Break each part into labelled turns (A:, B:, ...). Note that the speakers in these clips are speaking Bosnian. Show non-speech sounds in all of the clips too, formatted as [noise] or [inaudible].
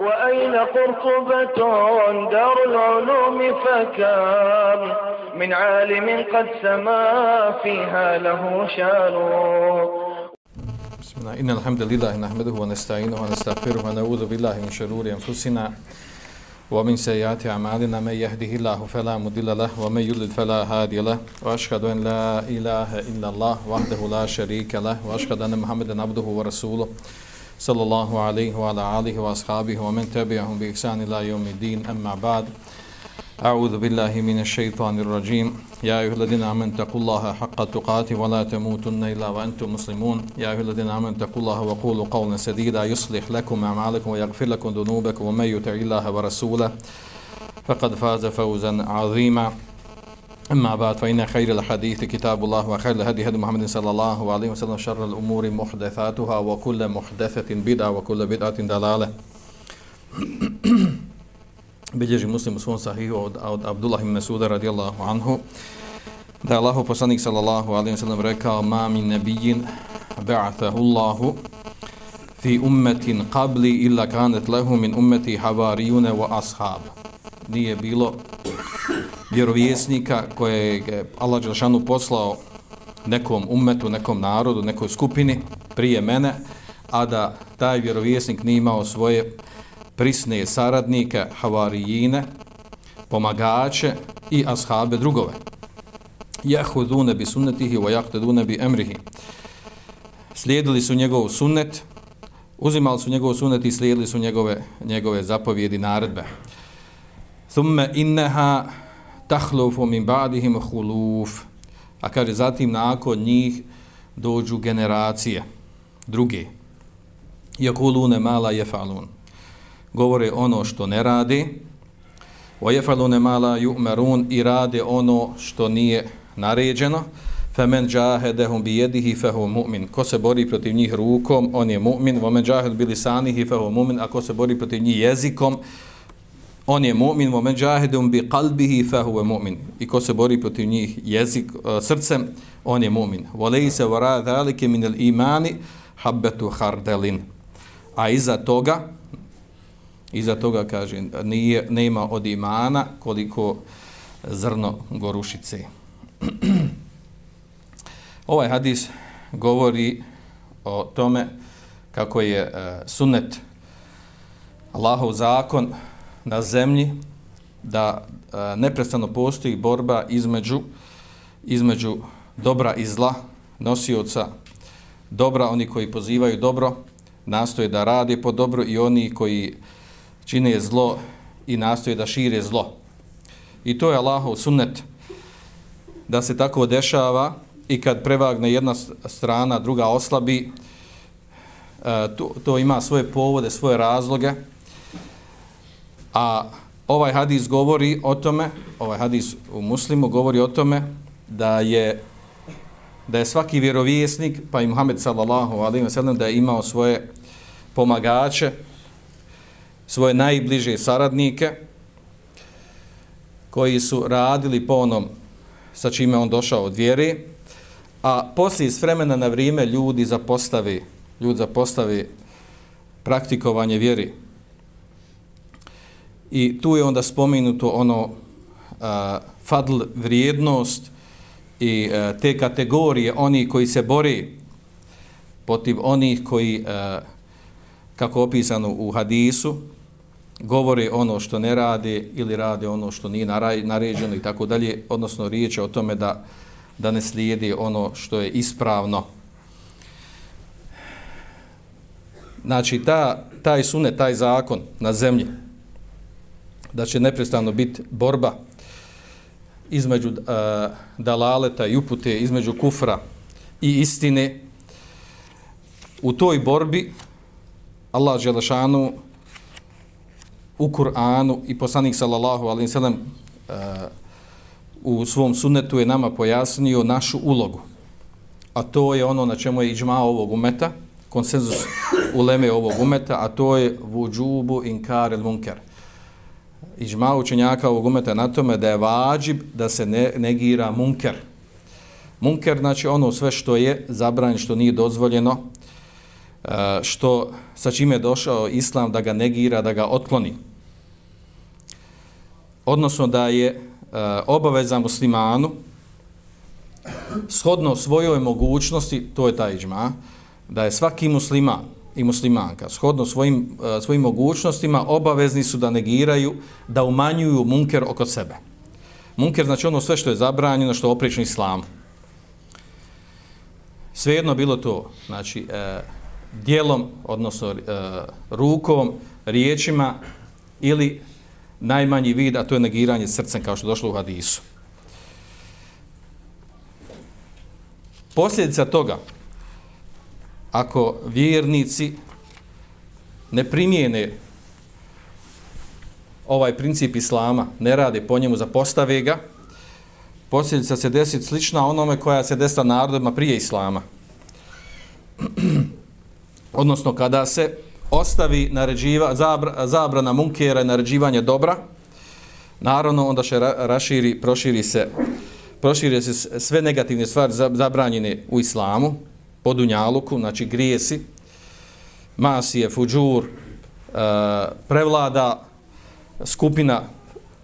A: وأين قرطبة دار العلوم فكم من عالم قد سما فيها له شان.
B: بسم الله. إن الحمد لله نحمده ونستعينه ونستغفره ونعوذ بالله من شرور أنفسنا ومن سيئات أعمالنا. من يهده الله فلا مضل له ومن يضلل فلا هادي له. وأشهد أن لا إله إلا الله وحده لا شريك له. وأشهد أن محمدا عبده ورسوله. صلى الله عليه وعلى آله وأصحابه ومن تبعهم بإحسان إلى يوم الدين أما بعد أعوذ بالله من الشيطان الرجيم يا أيها الذين آمنوا اتقوا الله حق تقاته ولا تموتن إلا وأنتم مسلمون يا أيها الذين آمنوا اتقوا الله وقولوا قولا سديدا يصلح لكم أعمالكم ويغفر لكم ذنوبكم ومن يطع الله ورسوله فقد فاز فوزا عظيما أما بعد فإن خير الحديث كتاب الله وخير الهدي هدي محمد صلى الله عليه وسلم شر الأمور محدثاتها وكل محدثة بدعة وكل بدعة دلالة. [clears throat] بجري مسلم سون صحيح أو عبد الله بن مسعود رضي الله عنه. ده الله بسانك صلى الله عليه وسلم ركع ما من نبي بعثه الله في أمة قبل إلا كانت له من أمتي حواريون وأصحاب nije bilo vjerovjesnika koje je Allah Đelšanu poslao nekom umetu, nekom narodu, nekoj skupini prije mene, a da taj vjerovjesnik nije imao svoje prisne saradnike, havarijine, pomagače i ashabe drugove. Jahudune bi sunnetihi wa jahtedune bi emrihi. Slijedili su njegov sunnet, uzimali su njegov sunnet i slijedili su njegove, njegove zapovjedi naredbe. Thumme inneha tahlufu min ba'dihim huluf. A kaže, zatim nakon njih dođu generacije, druge. Jakulune mala jefalun govore ono što ne radi, wa yafaluna ma la yu'marun i rade ono što nije naređeno, Femen jahadahum bi yadihi fa mu'min. Ko se bori protiv njih rukom, on je mu'min, wa man jahad bi lisanihi fa mu'min, a ko se bori protiv njih jezikom, on je mu'min, wa man bi qalbihi fa huwa mu'min. I ko se bori protiv njih jezik, e, srcem, on je mu'min. Wa laysa wara dhalika min al-imani habatu khardalin. A iza toga, Iza toga kaže nije nema od imana koliko zrno gorušice. [clears throat] ovaj hadis govori o tome kako je uh, sunnet Allahov zakon na zemlji da e, neprestano postoji borba između između dobra i zla nosioca dobra oni koji pozivaju dobro nastoje da radi po dobro i oni koji čine zlo i nastoje da šire zlo. I to je Allahov sunnet da se tako dešava i kad prevagne jedna strana, druga oslabi, e, to, to ima svoje povode, svoje razloge. A ovaj hadis govori o tome, ovaj hadis u muslimu govori o tome da je da je svaki vjerovjesnik, pa i Muhammed sallallahu alaihi wa sallam, da je imao svoje pomagače, svoje najbliže saradnike koji su radili po onom sa čime on došao od vjere, a poslije s vremena na vrijeme ljudi zapostavi, ljudi zapostavi praktikovanje vjeri. I tu je onda spomenuto ono a, fadl vrijednost i a, te kategorije oni koji se bori protiv onih koji a, kako opisano u hadisu govore ono što ne rade ili rade ono što nije naređeno i tako dalje, odnosno riječ je o tome da, da ne slijedi ono što je ispravno. Znači, ta, taj sunet, taj zakon na zemlji, da će neprestano biti borba između uh, dalaleta i upute, između kufra i istine, u toj borbi Allah Želešanu u Kur'anu i poslanik sallallahu alejhi ve sellem uh, eh, u svom sunnetu je nama pojasnio našu ulogu. A to je ono na čemu je iđma ovog umeta, konsenzus uleme ovog umeta, a to je vudžubu inkar el munker. Iđma učenjaka ovog umeta na tome da je vađib da se ne, negira munker. Munker znači ono sve što je zabranjeno, što nije dozvoljeno, e, što sa čime je došao islam da ga negira, da ga otkloni. Odnosno da je e, obaveza muslimanu shodno svojoj mogućnosti, to je taj iđma, da je svaki musliman i muslimanka shodno svojim, e, svojim mogućnostima obavezni su da negiraju, da umanjuju munker oko sebe. Munker znači ono sve što je zabranjeno, što je oprično islamu svejedno bilo to, znači, e, dijelom, odnosno e, rukom, riječima ili najmanji vid, a to je negiranje srcem, kao što došlo u hadisu. Posljedica toga, ako vjernici ne primijene ovaj princip islama, ne rade po njemu, zapostave ga, posljedica se desiti slična onome koja se desila narodima prije Islama. [clears throat] Odnosno, kada se ostavi naređiva, zabra, zabrana munkera i naređivanje dobra, naravno, onda se raširi, proširi se, proširi se sve negativne stvari zabranjene u Islamu, po Dunjaluku, znači grijesi, masije, fuđur, e, prevlada skupina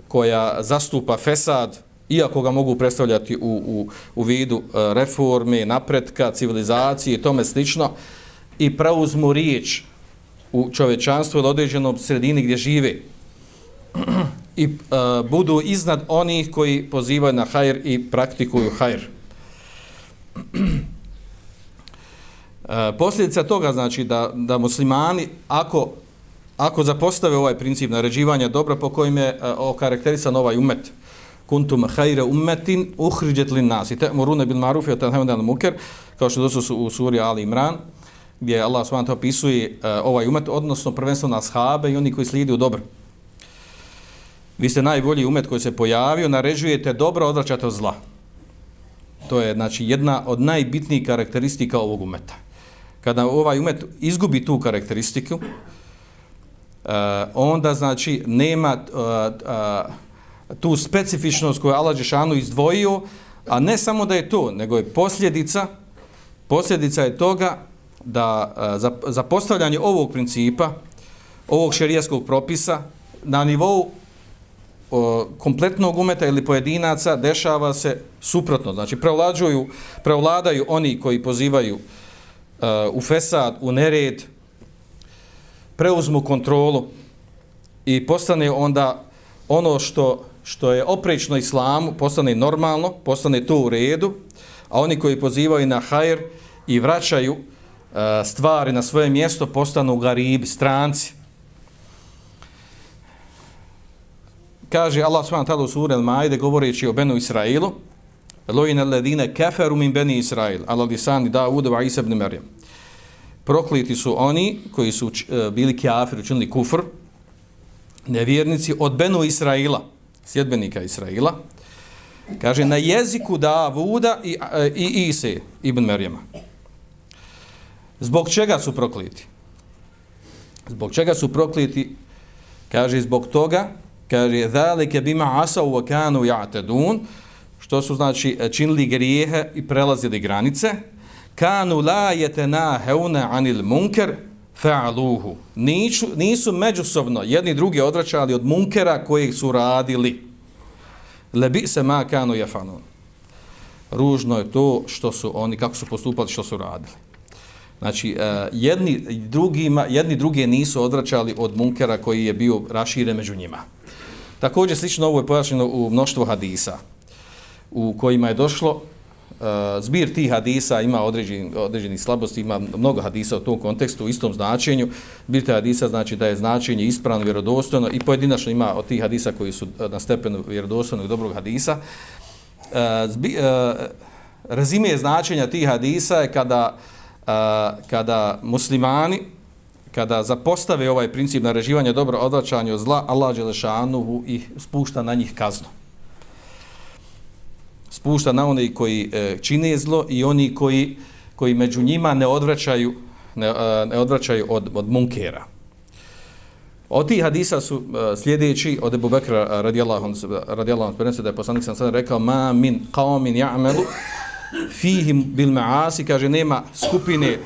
B: koja zastupa fesad, iako ga mogu predstavljati u, u, u vidu e, reforme, napretka, civilizacije i tome slično, i preuzmu riječ u čovečanstvu ili određenom sredini gdje žive i e, budu iznad onih koji pozivaju na hajr i praktikuju hajr. Uh, posljedica toga znači da, da muslimani ako, ako zapostave ovaj princip naređivanja dobra po kojim je uh, okarakterisan ovaj umet, kuntum hajre ummetin uhriđet lin nas ta'muruna bil marufi o tanhauna 'anil muker kao što su u suri Ali Imran gdje Allah subhanahu opisuje uh, ovaj umet odnosno prvenstveno ashabe i oni koji slijede u dobro. Vi ste najbolji umet koji se pojavio naređujete dobro odvraćate od zla. To je znači jedna od najbitnijih karakteristika ovog umeta kada ovaj umet izgubi tu karakteristiku uh, onda znači nema uh, uh, tu specifičnost koju Allah Đešanu izdvojio, a ne samo da je to, nego je posljedica, posljedica je toga da za, za postavljanje ovog principa, ovog šerijskog propisa, na nivou o, kompletnog umeta ili pojedinaca dešava se suprotno. Znači, prevlađuju, prevladaju oni koji pozivaju uh, u fesad, u nered, preuzmu kontrolu i postane onda ono što što je oprečno islamu, postane normalno, postane to u redu, a oni koji pozivaju na hajr i vraćaju e, stvari na svoje mjesto, postanu garibi, stranci. Kaže Allah s.w.t. u suri Al-Majde, govoreći o Benu Israilu, Lojine ledine keferu min Beni Israil, ala lisani Dawuda wa Isa ibn Maryam. Prokliti su oni koji su uh, bili kjafir, učinili kufr, nevjernici od Benu Israila, sjedbenika Israila, kaže na jeziku Davuda i, e, i Ise ibn Merjema. Zbog čega su prokliti? Zbog čega su prokliti? Kaže zbog toga, kaže zalike bima asau wa kanu ya'tadun, što su znači činili grijehe i prelazili granice, kanu la yatanahuna anil munkar fa'aluhu. Nisu, nisu međusobno jedni drugi odvraćali od munkera koji su radili. Lebi se ma kanu yafanun Ružno je to što su oni, kako su postupali, što su radili. Znači, e, jedni, drugima, jedni druge nisu odvraćali od munkera koji je bio raširen među njima. Također, slično ovo je pojašnjeno u mnoštvu hadisa, u kojima je došlo uh, zbir tih hadisa ima određeni, određeni slabosti, ima mnogo hadisa u tom kontekstu, u istom značenju. Zbir tih hadisa znači da je značenje ispravno, vjerodostojno i pojedinačno ima od tih hadisa koji su e, na stepenu vjerodostojnog dobrog hadisa. Uh, zbi, uh, rezime značenja tih hadisa je kada, uh, kada muslimani, kada zapostave ovaj princip nareživanja dobro odvraćanja od zla, Allah Đelešanuhu ih spušta na njih kaznu spušta na one koji e, čine zlo i oni koji, koji među njima ne odvraćaju, ne, e, ne odvraćaju od, od munkera. Od tih hadisa su e, sljedeći od Ebu Bekra e, radijallahu anhu prenosi da je poslanik sam sada rekao ma min qaumin ya'malu fihim bil ma'asi kaže nema skupine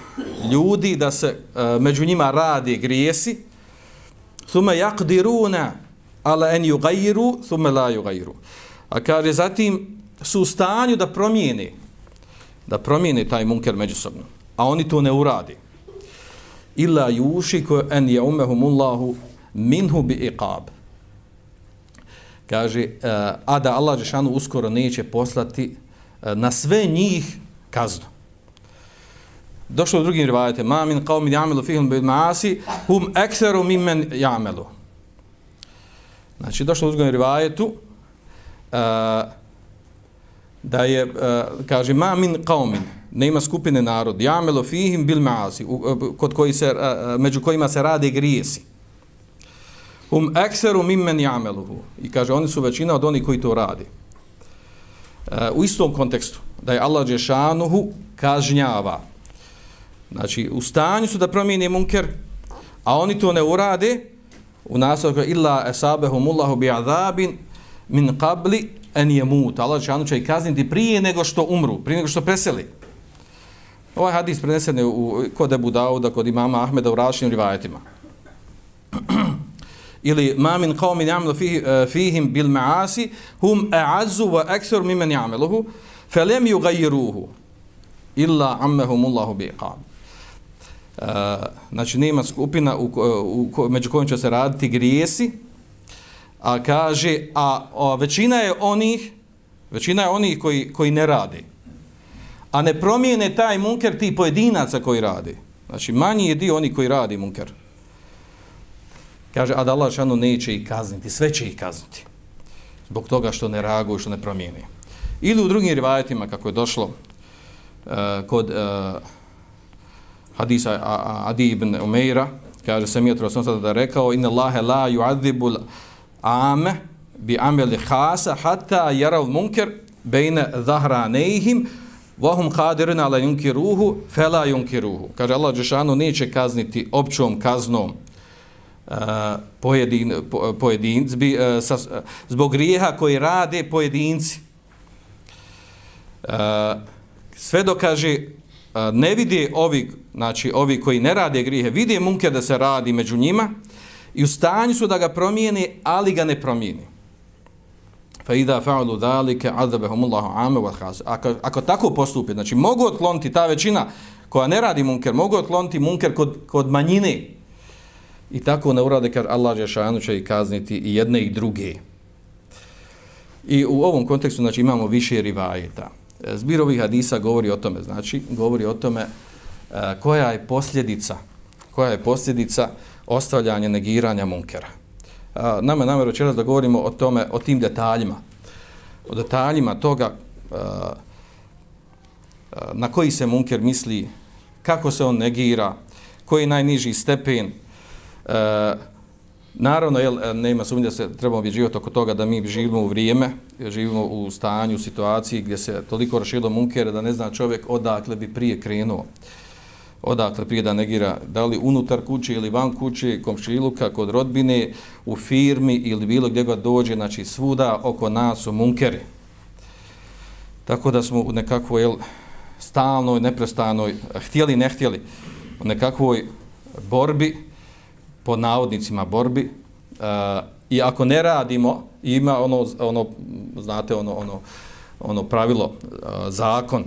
B: ljudi da se uh, među njima radi grijesi thumma yaqdiruna ala an yughayyiru thumma la yughayyiru a kaže zatim su u stanju da promijene da promijene taj munker međusobno a oni to ne uradi. Illa yushiku an yawmahumullahu minhu bi iqab. Kaže e, a da Allah džeshanu uskoro neće poslati e, na sve njih kaznu. Došlo u drugim rivajete ma min qawmin ja'melu fihim bil ma'asi hum aktharu mimmen ja'melu. znači došlo u drugim rivajetu uh, da je uh, kaže ma min qaumin, nema skupine narod jamelo fihim bil ma'asi e, kod koji se uh, među kojima se rade grijesi. Um aktharu mimmen ya'maluhu i kaže oni su većina od onih koji to radi uh, u istom kontekstu da je Allah Đešanuhu kažnjava. Znači, u stanju su da promijene munker, a oni to ne urade, u nastavku illa esabehumullahu bi azabin min qabli en je mut. Allah će ih kazniti prije nego što umru, prije nego što preseli. Ovaj hadis prenesen je u, kod Ebu Dauda, kod imama Ahmeda u različitim rivajetima. [clears throat] Ili ma min qawmin ya'malu fihi, uh, fihim bil ma'asi hum a'azzu wa akthar mimman ya'maluhu falam yughayyiruhu illa ammahum Allahu biqab. Uh, eh, znači nema skupina u, u, u, među kojim će se raditi grijesi, a kaže, a, a većina je onih, većina je onih koji, koji ne rade. A ne promijene taj munker ti pojedinaca koji rade. Znači manji je dio oni koji radi munker. Kaže, a da Allah šanu neće ih kazniti, sve će ih kazniti. Zbog toga što ne reaguju, što ne promijeni. Ili u drugim rivajetima, kako je došlo uh, kod uh, hadisa Adi ibn Umeira, kaže sam je trosno sada da rekao, inna Allahe la yu'adhibul ame bi ameli khasa hatta yarav munker bejne zahranejhim vahum qadirun ala yunkiruhu fela yunkiruhu. Kaže Allah Đešanu neće kazniti općom kaznom uh, pojedin, po, pojedinci, uh, eh, sa, zbog grijeha koji rade pojedinci. Uh, sve dokaže ne vidi ovi, znači ovi koji ne rade grijehe, vidi munke da se radi među njima i u stanju su da ga promijene, ali ga ne promijeni. Fa idha fa'alu dhalika adabahumullahu ame wal khas. Ako, ako tako postupi, znači mogu otkloniti ta većina koja ne radi munker, mogu otkloniti munker kod, kod manjine. I tako ne urade kaže Allah Žešanu će i kazniti i jedne i druge. I u ovom kontekstu znači imamo više rivajeta. Zbir ovih hadisa govori o tome, znači, govori o tome e, koja je posljedica, koja je posljedica ostavljanje negiranja munkera. Uh, nama je namjer da govorimo o tome, o tim detaljima, o detaljima toga uh, na koji se munker misli, kako se on negira, koji je najniži stepen, uh, Naravno, jel, nema sumnje da se trebamo živjeti oko toga da mi živimo u vrijeme, živimo u stanju, u situaciji gdje se toliko rašilo munkere da ne zna čovjek odakle bi prije krenuo. Odakle prije da negira, da li unutar kuće ili van kuće, komšiluka, kod rodbine, u firmi ili bilo gdje god dođe, znači svuda oko nas su munkeri. Tako da smo u nekakvoj jel, stalnoj, neprestanoj, htjeli, ne htjeli, u nekakvoj borbi, po navodnicima borbi uh, i ako ne radimo ima ono ono znate ono ono ono pravilo uh, zakon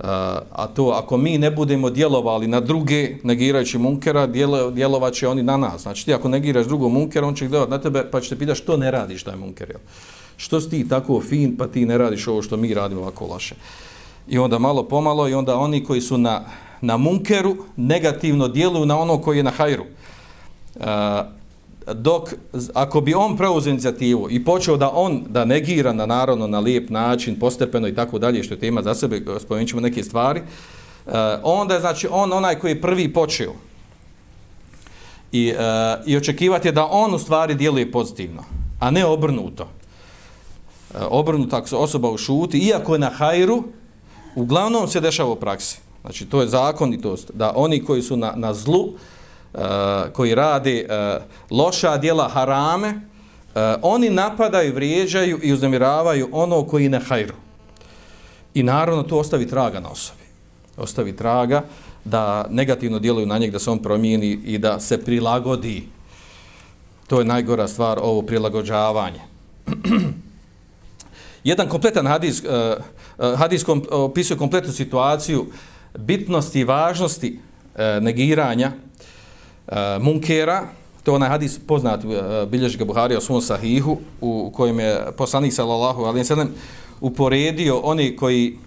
B: Eh, a to ako mi ne budemo djelovali na druge negirajući munkera djelo, djelovaće oni na nas. Znači ti ako negiraš drugog munkera on će gledati na tebe pa će te pitati što ne radiš taj munker jel? što si ti tako fin pa ti ne radiš ovo što mi radimo ovako loše? I onda malo pomalo i onda oni koji su na, na munkeru negativno djeluju na ono koji je na hajru. Eh, dok ako bi on preuzeo inicijativu i počeo da on da negira na narodno na lijep način postepeno i tako dalje što je tema za sebe spomenut neke stvari eh, onda je znači on onaj koji je prvi počeo. I, eh, i očekivati je da on u stvari djeluje pozitivno a ne obrnuto. Eh, obrnuto ako se osoba ušuti iako je na hajru uglavnom se dešava u praksi. Znači to je zakonitost da oni koji su na, na zlu uh, Eh, koji radi eh, loša djela harame, eh, oni napadaju, vrijeđaju i uznemiravaju ono koji ne hajru. I naravno to ostavi traga na osobi. Ostavi traga da negativno djeluju na njeg, da se on promijeni i da se prilagodi. To je najgora stvar, ovo prilagođavanje. [clears throat] Jedan kompletan hadis, uh, hadis kom, opisuje kompletnu situaciju bitnosti i važnosti uh, negiranja uh, munkera, to je onaj hadis poznat uh, bilježi ga Buhari o svom sahihu, u kojem je poslanik sallallahu alaihi sallam uporedio oni koji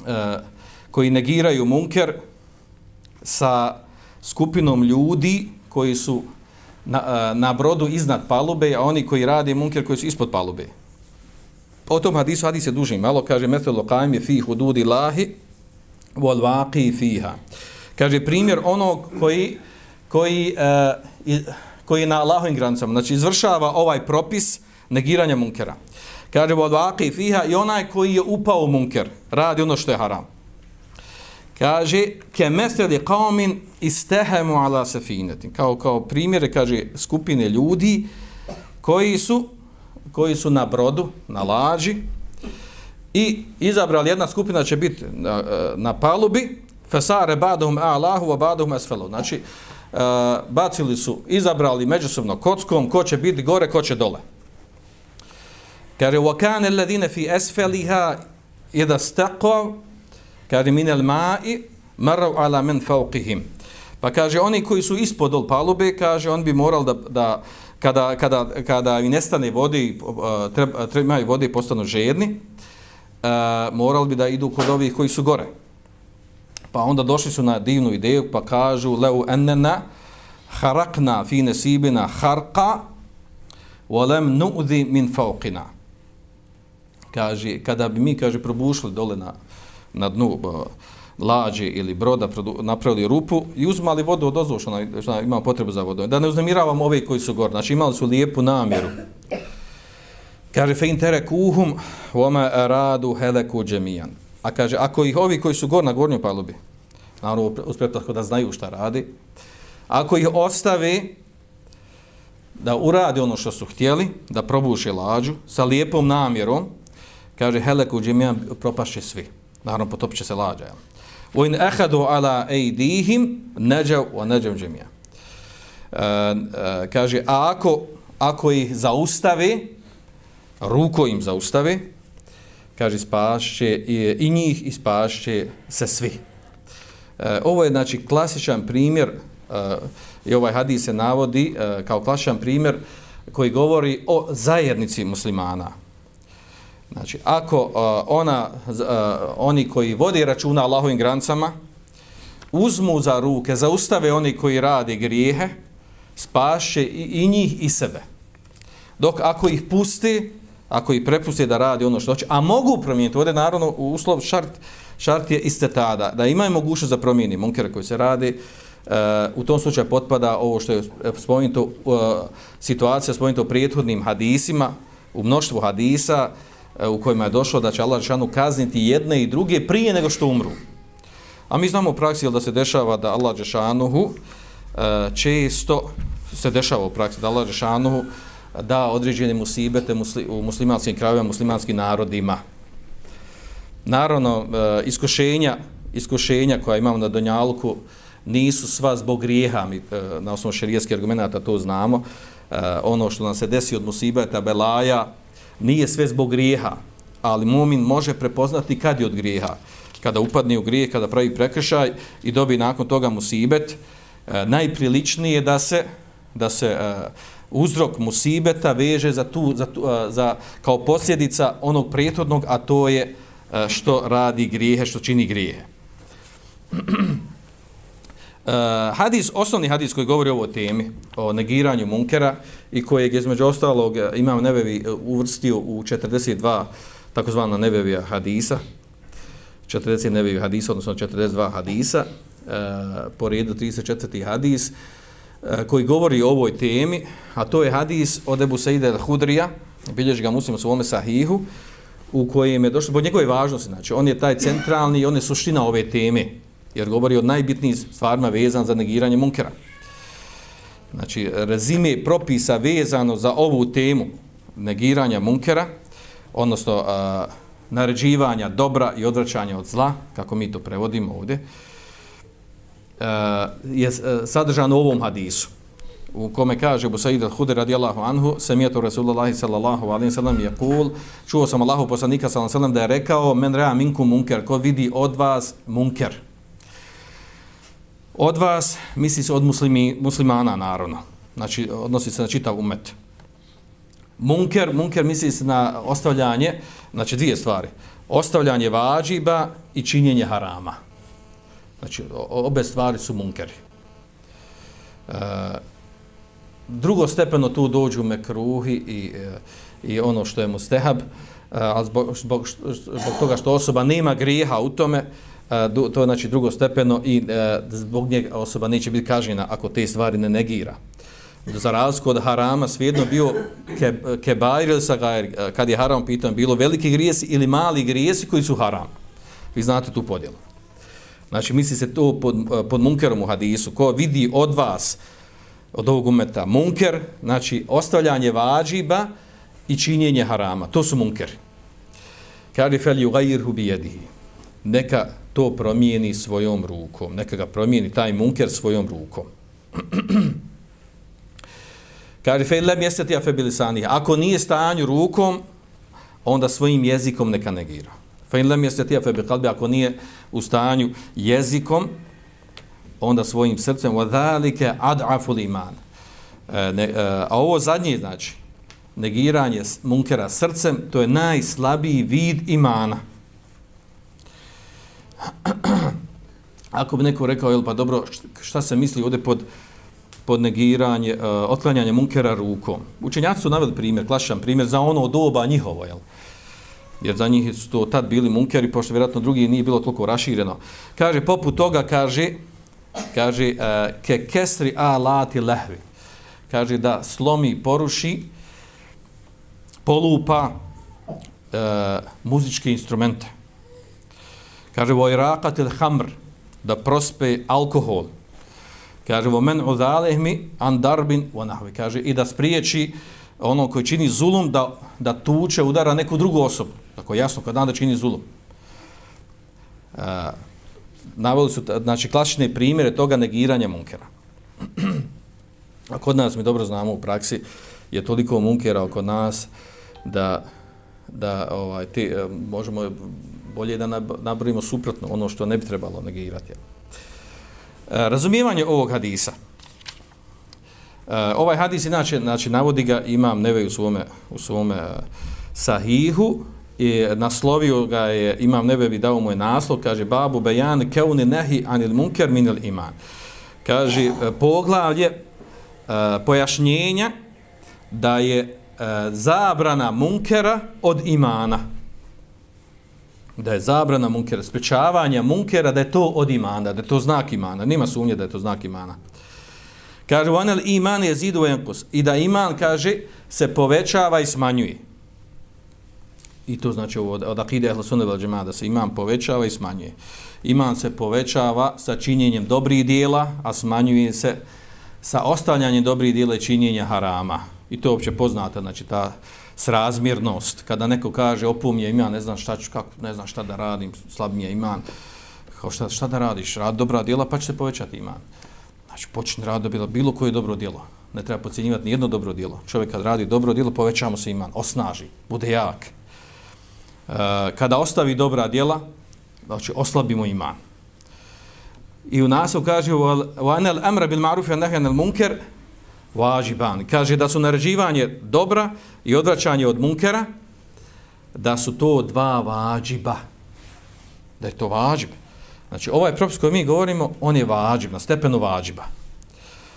B: uh, koji negiraju munker sa skupinom ljudi koji su na, na brodu iznad palube, a oni koji rade munker koji su ispod palube. O tom hadisu, hadis je duži malo, kaže, metelo kajem je fi hududi lahi, vol vaqi fiha. Kaže, primjer onog koji, koji, e, koji je na Allahovim granicama, znači izvršava ovaj propis negiranja munkera. Kaže, od vaqi fiha i onaj koji je upao u munker, radi ono što je haram. Kaže, ke meseli qaumin istehemu ala safinetin. Kao, kao primjere, kaže, skupine ljudi koji su, koji su na brodu, na lađi, i izabrali jedna skupina će biti na, e, na palubi, fesare badahum a'lahu a badahum asfalu. Znači, uh, bacili su, izabrali međusobno kockom, ko će biti gore, ko će dole. Kaže, wa kana alladhina fi asfaliha idha staqaw kaže min ma'i maru ala men fawqihim pa kaže oni koji su ispod ol palube kaže on bi moral da, da kada, kada, kada i nestane eh, vode treba, treba i postanu žedni uh, moral bi da idu kod ovih koji su gore pa onda došli su na divnu ideju pa kažu leu ennena harakna fi nesibina harqa volem nu'zi min fawqina kaže kada bi mi kaže probušli dole na na dnu lađe ili broda napravili rupu i uzmali vodu od ozvo što, što ima potrebu za vodom. Da ne uznemiravam ove koji su gore. Znači imali su lijepu namjeru. Kaže, fe intere kuhum vome radu heleku džemijan. A kaže, ako ih ovi koji su gore na gornjoj palubi, naravno uz pretpostavku da znaju šta radi, ako ih ostavi da uradi ono što su htjeli, da probuše lađu sa lijepom namjerom, kaže, heleku džemijan propašće svi. Naravno, potopit će se lađa. Jel? Ehadu ala ejdihim neđav o neđav džemija. E, e, kaže, a ako, ako ih zaustavi, ruko im zaustavi, kaže, spašće i, i njih i spašće se svi. E, ovo je, znači, klasičan primjer, e, i ovaj hadis se navodi e, kao klasičan primjer koji govori o zajednici muslimana. Znači, ako uh, ona, uh, oni koji vodi računa Allahovim grancama, uzmu za ruke, zaustave oni koji rade grijehe, spaše i, i njih i sebe. Dok ako ih pusti, ako ih prepuste da radi ono što hoće, a mogu promijeniti, ovdje naravno u uslov šart, šart je iste tada, da imaju mogućnost za promijeni munkere koji se radi, uh, u tom slučaju potpada ovo što je spomenuto, uh, situacija spomenuto u prijethodnim hadisima, u mnoštvu hadisa, uh, u kojima je došlo da će Allah Žešanu kazniti jedne i druge prije nego što umru. A mi znamo u praksi da se dešava da Allah Žešanuhu uh, često se dešava u praksi da Allah Žešanuhu da određene musibete u muslimanskim krajevima, muslimanskim narodima. Naravno, e, iskušenja, iskušenja koja imamo na Donjalku nisu sva zbog grijeha, mi e, na osnovu šarijetskih argumenta to znamo. E, ono što nam se desi od musibeta, belaja, nije sve zbog grijeha, ali mumin može prepoznati kad je od grijeha. Kada upadne u grijeh, kada pravi prekršaj i dobi nakon toga musibet, e, najpriličnije da se da se e, uzrok musibeta veže za tu, za, tu, za kao posljedica onog prijetodnog, a to je što radi grijehe, što čini grijehe. [clears throat] Uh, hadis, osnovni hadis koji govori o ovoj temi, o negiranju munkera i kojeg između ostalog imam Nevevi e, uvrstio u 42 takozvana Nevevija hadisa, 40 Nevevija hadisa, odnosno 42 hadisa, uh, po redu 34. hadis, uh, E, koji govori o ovoj temi, a to je hadis od Ebu Saide al-Hudrija, bilježi ga muslim u svome sahihu, u kojem je došlo, zbog njegove važnosti, znači on je taj centralni i on je suština ove teme, jer govori o najbitnijim stvarima vezan za negiranje munkera. Znači, rezime propisa vezano za ovu temu negiranja munkera, odnosno a, naređivanja dobra i odvraćanja od zla, kako mi to prevodimo ovdje, Eh, je eh, sadržano u ovom hadisu u kome kaže Abu Sa'id al-Hudri radijallahu anhu sami'tu Rasulullah sallallahu alejhi ve sellem yaqul čuo sam Allahu poslanika sallallahu alejhi ve sellem da je rekao men ra'a minkum munkar ko vidi od vas munker? Od vas misli se od muslimi, muslimana naravno. Znači odnosi se na čitav umet. Munker munker misli se na ostavljanje znači dvije stvari. Ostavljanje vađiba i činjenje harama znači obe stvari su munkeri E, drugo stepeno tu dođu mekruhi i, e, i ono što je mustehab, e, a zbog, zbog, zbog toga što osoba nema griha u tome, e, to je znači drugo stepeno i zbog njega osoba neće biti kažnjena ako te stvari ne negira. Za razliku od harama svijedno bio ke, kebair ili sagair, kad je haram pitan, bilo veliki grijesi ili mali grijesi koji su haram. Vi znate tu podjelu. Znači, misli se to pod, eh, pod munkerom u hadisu. Ko vidi od vas od ovog umeta munker, znači ostavljanje vađiba i činjenje harama. To su munkeri. Kari fel ju bi bijedihi. Neka to promijeni svojom rukom. Neka ga promijeni taj munker svojom rukom. [clears throat] Kari fel lem jeseti afe bilisani. Ako nije stanju rukom, onda svojim jezikom neka negira. Fe lem jeseti afe bikalbi. Ako nije u stanju jezikom, onda svojim srcem wadhalika ad'aful iman. E, ne, e, a ovo zadnje znači negiranje munkera srcem, to je najslabiji vid imana. [clears throat] Ako bi neko rekao, jel pa dobro, šta se misli ovdje pod, pod negiranje, uh, otklanjanje munkera rukom? Učenjaci su naveli primjer, klasičan primjer, za ono doba njihovo, jel? Jer za njih su to tad bili munkeri, pošto vjerojatno drugi nije bilo toliko rašireno. Kaže, poput toga, kaže, kaže uh, ke kesri alati lehvi. Kaže da slomi poruši polupa uh, muzičke instrumente. Kaže vo iraqatil hamr da prospe alkohol. Kaže vo men udalehmi an darbin wa kaže i da spriječi ono koji čini zulum da, da tuče udara neku drugu osobu tako jasno kad da čini zulum E, naveli su znači klasične primjere toga negiranja munkera. A kod nas mi dobro znamo u praksi je toliko munkera oko nas da da ovaj ti e, možemo bolje da nabrojimo suprotno ono što ne bi trebalo negirati. E, razumijevanje ovog hadisa. E, ovaj hadis inače znači navodi ga imam neve u svome u svome e, sahihu i naslovio ga je, imam nebevi dao mu je naslov, kaže babu bejan keuni nehi anil munker minil iman. Kaže e, poglavlje e, pojašnjenja da je e, zabrana munkera od imana. Da je zabrana munkera, sprečavanja munkera, da je to od imana, da je to znak imana. Nima sumnje da je to znak imana. Kaže, vanel iman je zidu enkus. I da iman, kaže, se povećava i smanjuje. I to znači od, od akide ehlu sunnevel džema, da se iman povećava i smanjuje. Iman se povećava sa činjenjem dobrih dijela, a smanjuje se sa ostavljanjem dobrih dijela i činjenja harama. I to je uopće poznata, znači ta srazmjernost. Kada neko kaže, opum je iman, ne znam šta ću, kako, ne znam šta da radim, slab mi je iman. Kao šta, šta da radiš? Rad dobra dijela, pa će se povećati iman. Znači, počne rad bilo, bilo koje dobro dijelo. Ne treba pocijenjivati ni jedno dobro dijelo. Čovjek kad radi dobro dijelo, povećamo se iman, osnaži, bude jak. Eh, kada ostavi dobra djela, znači oslabimo iman. I u nas kaže وَاَنَ الْأَمْرَ amra bil ma'ruf wa nahy anil munkar wajiban. Kaže da su naređivanje dobra i odvraćanje od munkera da su to dva vađiba. Da je to vađib. Znači ovaj propis koji mi govorimo, on je vađib, na stepenu vađiba.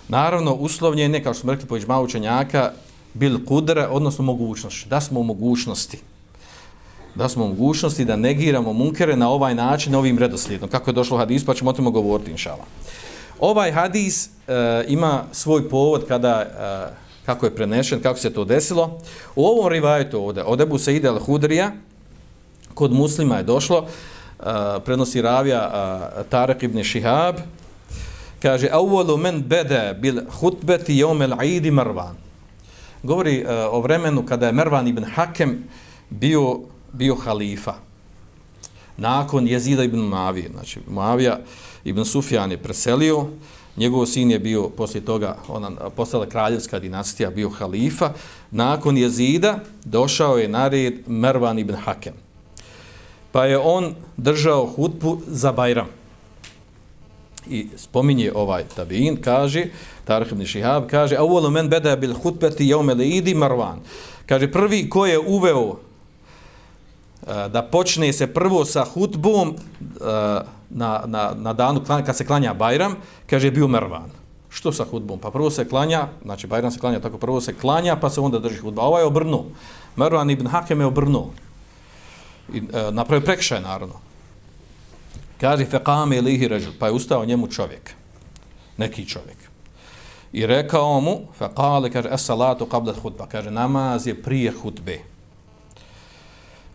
B: Naravno, uslovljen je, kao što smo rekli po iđma učenjaka, bil kudre, odnosno mogućnost. Da smo u mogućnosti da smo u mogućnosti da negiramo munkere na ovaj način, ovim redoslijedom. Kako je došlo hadis, pa ćemo o tome govoriti, inšala. Ovaj hadis e, ima svoj povod kada, e, kako je prenešen, kako se to desilo. U ovom rivajetu ovdje, od Ebu Seide al-Hudrija, kod muslima je došlo, e, prenosi ravija e, Tarek ibn Shihab, kaže, Awalu men bede bil hutbeti jomel aidi Marvan. Govori e, o vremenu kada je Mervan ibn Hakem bio bio halifa. nakon jezida ibn Mavije. Znači, Mavija ibn Sufjan je preselio, njegov sin je bio, poslije toga, ona postala kraljevska dinastija, bio halifa. Nakon jezida došao je na red Mervan ibn Hakem. Pa je on držao hutbu za Bajram. I spominje ovaj tabin, kaže, Tarih ibn Šihab, kaže, a uvolo men beda bil hutbeti jaumele idi Marvan. Kaže, prvi ko je uveo Eh, da počne se prvo sa hutbom eh, na, na, na danu kad se klanja Bajram, kaže bio Mervan. Što sa hutbom? Pa prvo se klanja, znači Bajram se klanja tako, prvo se klanja pa se onda drži hutba. Ovaj je obrnuo. Mervan ibn Hakem je obrnuo. I, e, napravio prekšaj, naravno. Kaže, feqame ilihi režu, pa je ustao njemu čovjek. Neki čovjek. I rekao mu, feqale, kaže, es salatu qabla hutba. Kaže, namaz je prije hutbe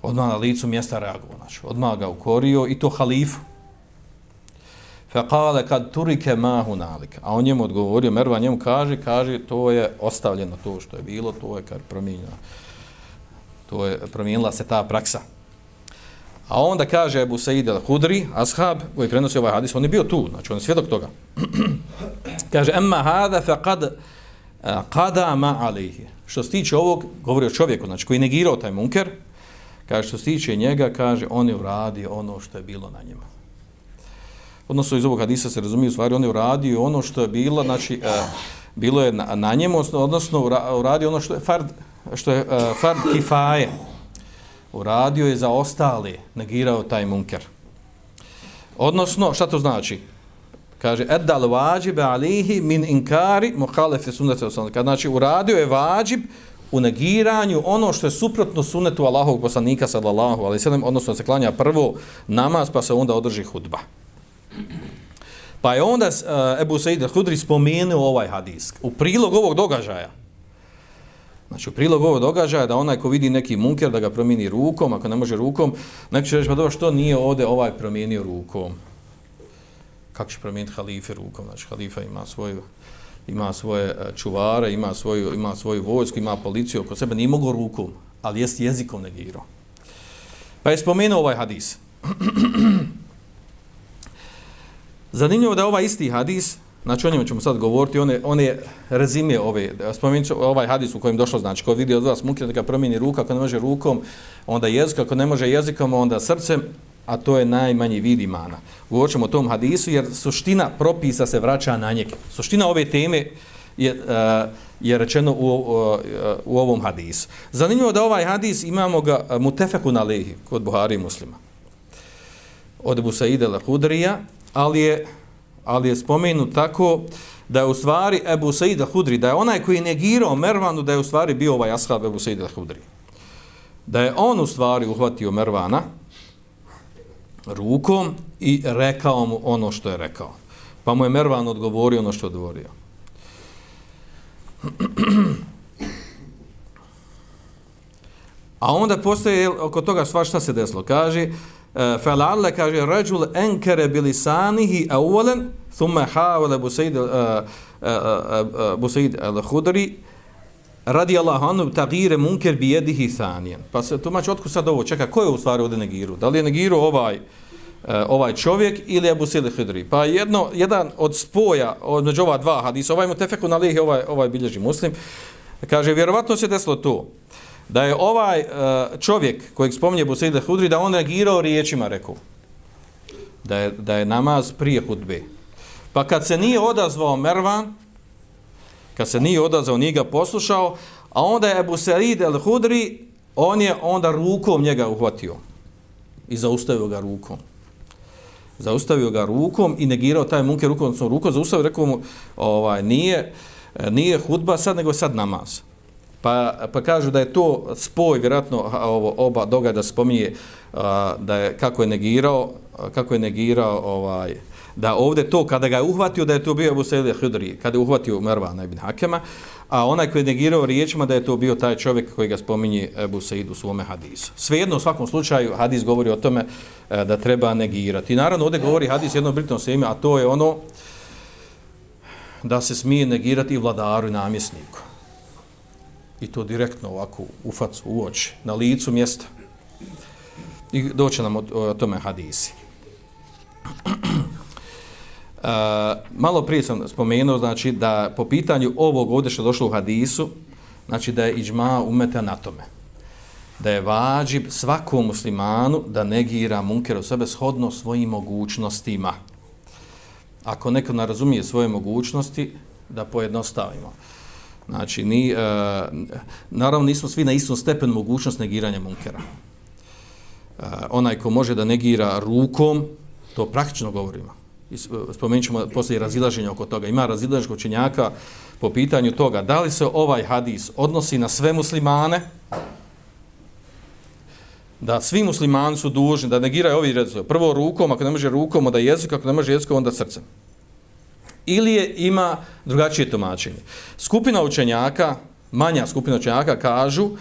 B: odmah na licu mjesta reagovao, znači, odmah ga ukorio i to halifu. Fekale kad turike mahu nalik. A on njemu odgovorio, Merva njemu kaže, kaže, to je ostavljeno to što je bilo, to je kad promijenila. To je promijenila se ta praksa. A onda kaže Ebu Said al-Hudri, ashab, koji prenosi ovaj hadis, on je bio tu, znači on je svjedok toga. [clears throat] kaže, emma hada fe kad kada eh, ma alihi. Što se tiče ovog, govori o čovjeku, znači koji negirao taj munker, Kaže, što se tiče njega, kaže, on je uradio ono što je bilo na njemu. Odnosno, iz ovog hadisa se razumije, u stvari, on je uradio ono što je bilo, znači, e, bilo je na, na njemu, odnosno, uradio ono što je fard, što je e, fard kifaje. Uradio je za ostale, negirao taj munker. Odnosno, šta to znači? Kaže, eddal vađibe alihi min inkari muhalefe sunnete osnovne. Znači, uradio je vađib, u negiranju ono što je suprotno sunetu Allahovog poslanika sallallahu alejhi ve sellem odnosno se klanja prvo namaz pa se onda održi hudba. Pa je onda uh, Ebu Said al-Hudri spomenuo ovaj hadis. U prilog ovog događaja, znači u prilog ovog događaja da onaj ko vidi neki munker da ga promijeni rukom, ako ne može rukom, neko će reći pa dobro što nije ovdje ovaj promijenio rukom. Kako će promijeniti halife rukom? Znači halifa ima svoju ima svoje e, čuvare, ima svoju, ima svoju vojsku, ima policiju oko sebe, nije mogo rukom, ali jest jezikom negirao. Pa je spomenuo ovaj hadis. [clears throat] Zanimljivo da ovaj isti hadis, znači o njemu ćemo sad govoriti, on je, on je rezime ove, spomenut ću ovaj hadis u kojem došlo, znači ko vidi od vas muke, da ga promijeni ruka, ako ne može rukom, onda jezik, ako ne može jezikom, onda srcem, a to je najmanji vid imana. Govorit o tom hadisu, jer suština propisa se vraća na njeg. Suština ove teme je, uh, je rečeno u, uh, u ovom hadisu. Zanimljivo da ovaj hadis imamo ga uh, mutefeku na lehi kod Buhari muslima. Od Ebu Saide Hudrija, ali je, ali je spomenut tako da je u stvari Ebu Saida Hudri, da je onaj koji je negirao Mervanu, da je u stvari bio ovaj ashab Ebu Saide Hudri. Da je on u stvari uhvatio Mervana, rukom i rekao mu ono što je rekao. Pa mu je Mervan odgovorio ono što je odgovorio. [clears throat] A onda postoje oko toga sva šta se desilo. Kaže, e, Felalle kaže, ređul enkere bilisanihi avulen, thumme havele busaid, uh, uh, uh, busaid al-Hudri, radi Allahu anu tagire munker bi jedihi thanijen. Pa se tumači, otko sad ovo čeka, ko je u stvari ovdje negiru? Da li je negiru ovaj, uh, ovaj čovjek ili Abu Sili Hidri? Pa jedno, jedan od spoja, od među ova dva hadisa, ovaj mu tefeku na lihi, ovaj, ovaj bilježi muslim, kaže, vjerovatno se desilo to, da je ovaj uh, čovjek kojeg spominje Busili Hidri, da on negirao riječima, rekao, da je, da je namaz prije hudbe. Pa kad se nije odazvao Mervan, kad se nije odazvao, nije ga poslušao, a onda je Ebu Said el Hudri, on je onda rukom njega uhvatio i zaustavio ga rukom. Zaustavio ga rukom i negirao taj munke rukom, odnosno rukom zaustavio, rekao mu, ovaj, nije, nije hudba sad, nego sad namaz. Pa, pa kažu da je to spoj, vjerojatno, ovo, oba događa spominje da je, kako je negirao, kako je negirao ovaj, da ovdje to, kada ga je uhvatio, da je to bio Abu Sejde Hudri, kada je uhvatio Mervana ibn Hakema, a onaj koji je negirao riječima da je to bio taj čovjek koji ga spominje Abu Sa'id u svome hadisu. Svejedno, u svakom slučaju, hadis govori o tome e, da treba negirati. I naravno, ovdje govori hadis jednom se ime a to je ono da se smije negirati i vladaru i namjesniku. I to direktno ovako u facu, u oči, na licu mjesta. i doće nam o, o tome hadisi. [clears throat] Uh, malo prije sam spomenuo znači da po pitanju ovog ovdje što došlo u hadisu znači da je iđma umeta na tome. Da je vađib svakom muslimanu da negira munker u sebe shodno svojim mogućnostima. Ako neko ne razumije svoje mogućnosti da pojednostavimo. Znači ni, uh, naravno nismo svi na istom stepenu mogućnost negiranja munkera. Uh, onaj ko može da negira rukom to praktično govorimo. E, spomenut ćemo poslije razilaženja oko toga. Ima razilaženja učenjaka po pitanju toga da li se ovaj hadis odnosi na sve muslimane, da svi muslimani su dužni da negiraju ovi redzovi. Prvo rukom, ako ne može rukom, onda jezik, ako ne može jezikom, onda srcem. Ili je, ima drugačije tumačenje. Skupina učenjaka, manja skupina učenjaka, kažu uh,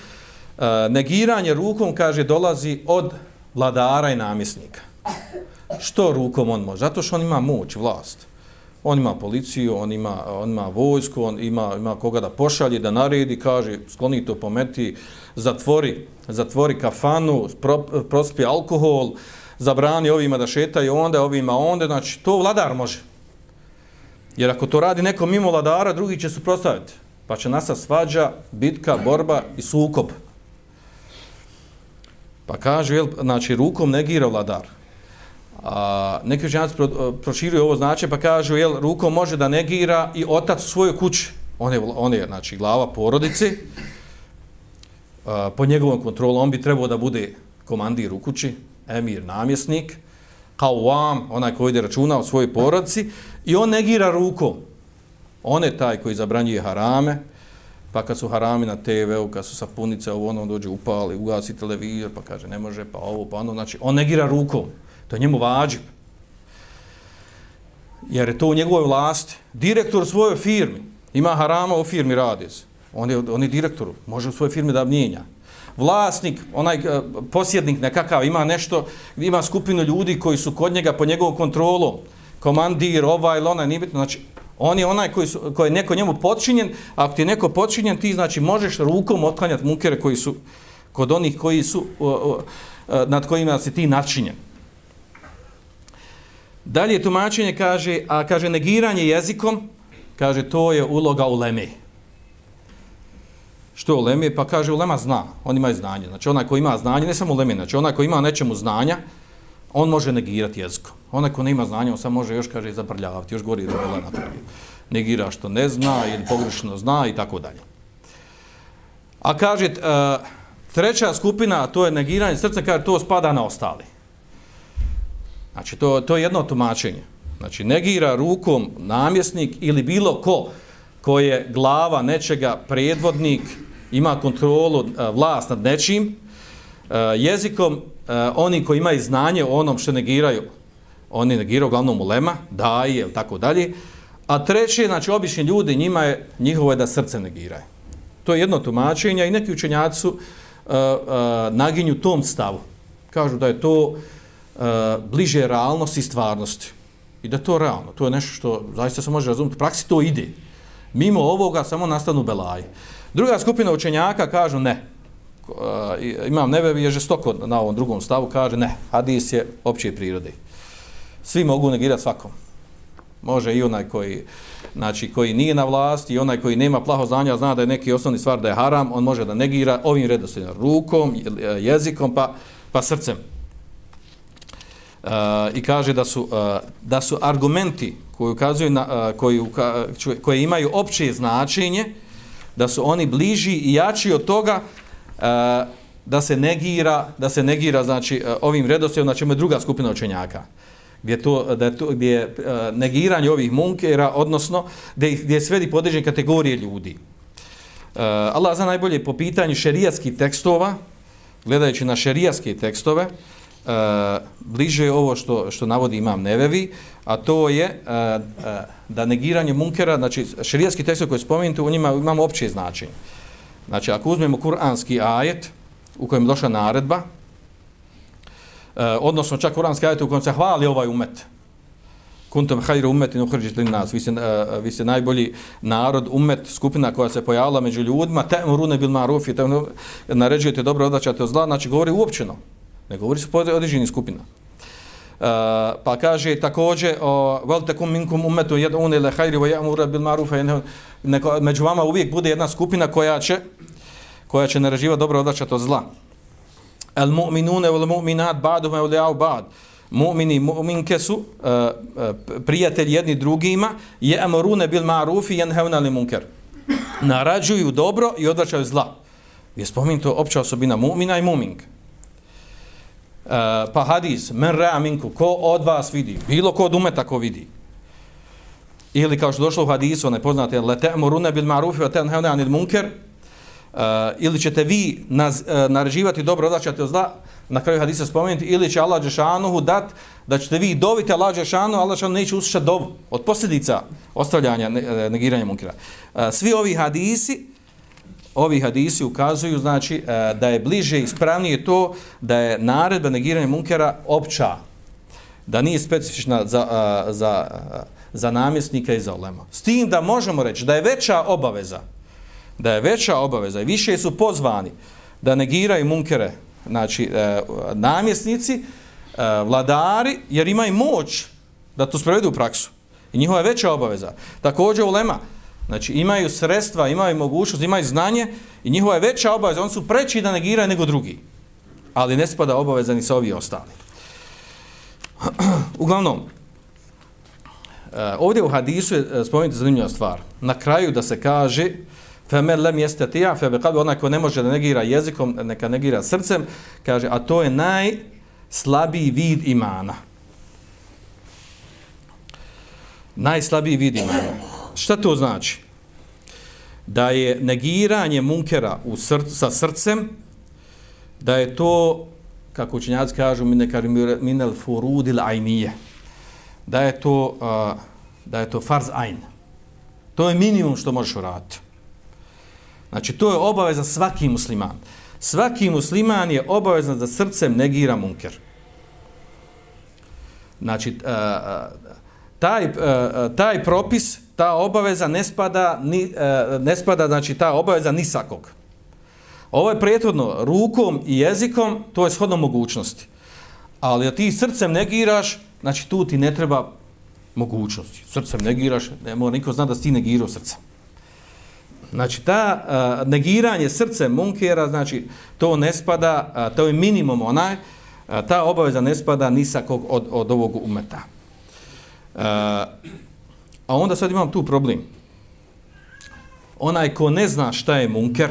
B: negiranje rukom, kaže, dolazi od vladara i namisnika što rukom on može? Zato što on ima moć, vlast. On ima policiju, on ima, on ima vojsku, on ima, ima koga da pošalje, da naredi, kaže, skloni to pometi, zatvori, zatvori kafanu, pro, prospi alkohol, zabrani ovima da šetaju onda, ovima onda, znači to vladar može. Jer ako to radi neko mimo vladara, drugi će suprostaviti. Pa će nasa svađa, bitka, borba i sukob. Pa kaže, jel, znači, rukom negira vladar. A, neki učenjaci pro, e, proširuju ovo značenje pa kažu jel rukom može da negira i otac svoje kuće. On je, on je znači, glava porodice. A, po njegovom kontrolom on bi trebao da bude komandir u kući, emir, namjesnik, kao vam, onaj koji ide računa o svojoj porodici, i on negira rukom. On je taj koji zabranjuje harame, pa kad su harami na TV-u, kad su sapunice, ovo ono dođe upali, ugasi televizor, pa kaže ne može, pa ovo, pa ono, znači on negira rukom. To je njemu vađib. Jer je to u njegovoj vlasti. Direktor svojoj firmi. Ima harama u firmi radi On je, on je direktor. Može u svojoj firmi da mijenja. Vlasnik, onaj uh, posjednik nekakav, ima nešto, ima skupinu ljudi koji su kod njega po njegovom kontrolom, Komandir, ovaj ili onaj, nije bitno. Znači, on je onaj koji, su, koji je neko njemu podčinjen, Ako ti je neko podčinjen, ti znači možeš rukom otklanjati munkere koji su kod onih koji su, uh, uh, nad kojima si ti načinjen. Dalje tumačenje kaže, a kaže negiranje jezikom, kaže to je uloga uleme. Što u? Pa kaže ulema zna, on ima znanje. Znači onaj ko ima znanje, ne samo uleme, znači onaj ko ima nečemu znanja, on može negirati jezikom. Onaj ko nema znanja, on sam može još, kaže, zaprljavati, još gori da je napravio. Negira što ne zna ili pogrešno zna i tako dalje. A kaže, e, treća skupina, to je negiranje srca, kaže, to spada na ostali. Znači, to, to je jedno tumačenje. Znači, negira rukom namjesnik ili bilo ko ko je glava nečega, predvodnik, ima kontrolu, e, vlast nad nečim, e, jezikom e, oni koji imaju znanje o onom što negiraju, oni negiraju uglavnom ulema, daje, tako dalje, a treće, znači, obični ljudi, njima je, njihovo je da srce negiraju. To je jedno tumačenje i neki učenjaci su uh, uh, naginju tom stavu. Kažu da je to uh, uh, bliže realnosti i stvarnosti. I da to realno, to je nešto što zaista se može razumjeti. U praksi to ide. Mimo ovoga samo nastanu belaje. Druga skupina učenjaka kažu ne. Uh, imam nebevi je žestoko na ovom drugom stavu, kaže ne, hadis je opće prirode. Svi mogu negirati svakom. Može i onaj koji, znači, koji nije na vlasti i onaj koji nema plaho znanja, zna da je neki osnovni stvar da je haram, on može da negira ovim redosljedom, rukom, jezikom, pa, pa srcem. Uh, i kaže da su, uh, da su argumenti koji ukazuju na, uh, koji, uka, koji imaju opće značenje da su oni bliži i jači od toga uh, da se negira da se negira znači uh, ovim redoslijedom znači ima druga skupina učenjaka gdje to da je to gdje je uh, negiranje ovih munkera odnosno gdje gdje svedi podređene kategorije ljudi. Uh, Allah za najbolje po pitanju šerijatskih tekstova gledajući na šerijatske tekstove uh, e, bliže je ovo što, što navodi imam Nevevi, a to je e, e, da negiranje munkera, znači širijaski tekst koji spomenuti, u njima imamo opće značenje. Znači, ako uzmemo kuranski ajet u kojem došla naredba, e, odnosno čak kuranski ajet u kojem se hvali ovaj umet, kuntum hajru umetin uhrđit li nas, vi ste, uh, vi ste najbolji narod, umet, skupina koja se pojavila među ljudima, te rune bil marufi, te naređujete dobro, odlačate od zla, znači govori uopćeno, Ne govori se po određenim skupina. Uh, pa kaže također vel takum minkum ummetu yad'un ila khairi wa ya'muru bil ma'ruf wa među vama uvijek bude jedna skupina koja će koja će naređivati dobro odvraćati od zla. Al mu'minuna wal mu'minat ba'duhum awliya'u ba'd. Mu'mini mu'minke su uh, uh, prijatelji jedni drugima ya'muruna bil ma'ruf yanhauna 'anil munkar. Narađuju dobro i odvraćaju zla. Je spomenuto opća osobina mu'mina i mu'minka. Eh, pa hadis, men rea minku, ko od vas vidi, bilo ko od umeta ko vidi. Ili kao što došlo u hadisu, onaj poznate, le te'murune bil marufi, wa tenhevne anil munker, uh, eh, ili ćete vi naz, uh, nareživati dobro, odlačati od zla, na kraju hadisa spomenuti, ili će Allah Đešanuhu dat, da ćete vi dobiti Allah Đešanuhu, Allah Đešanuhu neće uslišati dovu, od posljedica ostavljanja, negiranja munkira. Uh, svi ovi hadisi, ovi hadisi ukazuju znači e, da je bliže i ispravnije to da je naredba negiranja munkera opća da nije specifična za, e, za, e, za namjesnika i za olema. S tim da možemo reći da je veća obaveza da je veća obaveza i više su pozvani da negiraju munkere znači namjesnici vladari jer imaju moć da to sprovedu u praksu i njihova je veća obaveza. Također ulema Znači imaju sredstva, imaju mogućnost, imaju znanje i njihova je veća obaveza. Oni su preći da negiraju nego drugi. Ali ne spada obaveza ni sa ovi ostali. [clears throat] Uglavnom, eh, ovdje u hadisu je eh, spomenuti zanimljiva stvar. Na kraju da se kaže femer lem jeste tija, febe kad onaj ko ne može da negira jezikom, neka negira srcem, kaže, a to je najslabiji vid imana. Najslabiji vid imana. Šta to znači? Da je negiranje munkera u src, sa srcem, da je to, kako učenjaci kažu, minel furudil ajnije, da je to, uh, da je to farz ajn. To je minimum što možeš uraditi. Znači, to je obaveza svaki musliman. Svaki musliman je obavezan da srcem negira munker. Znači, uh, taj, e, e, taj propis, ta obaveza ne spada, ni, e, ne spada znači ta obaveza ni sakog. Ovo je prethodno rukom i jezikom, to je shodno mogućnosti. Ali da ti srcem negiraš, znači tu ti ne treba mogućnosti. Srcem negiraš, ne mora niko zna da si ti negirao srcem. Znači, ta uh, negiranje srcem munkera, znači, to ne spada, uh, to je minimum onaj, uh, ta obaveza ne spada ni sa kog od, od ovog umeta. A onda sad imam tu problem. Onaj ko ne zna šta je munker,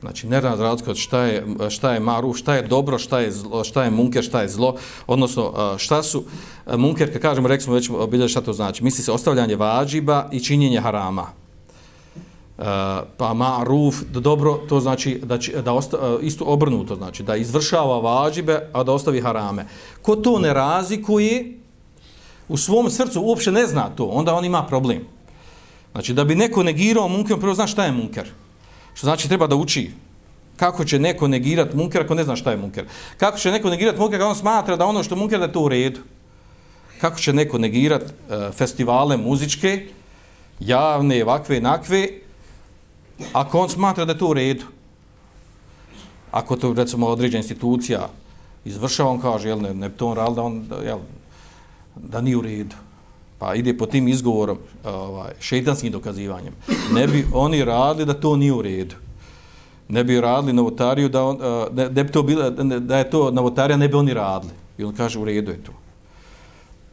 B: znači ne zna od šta je, šta je maru, šta je dobro, šta je, zlo, šta je munker, šta je zlo, odnosno šta su munker, kad kažemo, rekli smo već obilje šta to znači, misli se ostavljanje vađiba i činjenje harama. Eh, pa maruf, dobro, to znači da, će, da osta, eh, isto obrnuto, znači da izvršava vađibe, a da ostavi harame. Ko to ne razikuje, u svom srcu uopće ne zna to, onda on ima problem. Znači da bi neko negirao munker, on prvo zna šta je munker. Što znači treba da uči kako će neko negirati munker ako ne zna šta je munker. Kako će neko negirati munker ako on smatra da ono što munker da je to u redu. Kako će neko negirati uh, eh, festivale muzičke, javne, ovakve, nakve, ako on smatra da je to u redu, ako to recimo određena institucija izvršava, on kaže, jel, ne, ne to on da, on, jel, da nije u redu. Pa ide po tim izgovorom, ovaj, šeitanskim dokazivanjem. Ne bi oni radili da to nije u redu. Ne bi radili novotariju da, on, ne, ne bi to bilo, da je to novotarija, ne bi oni radili. I on kaže, u redu je to.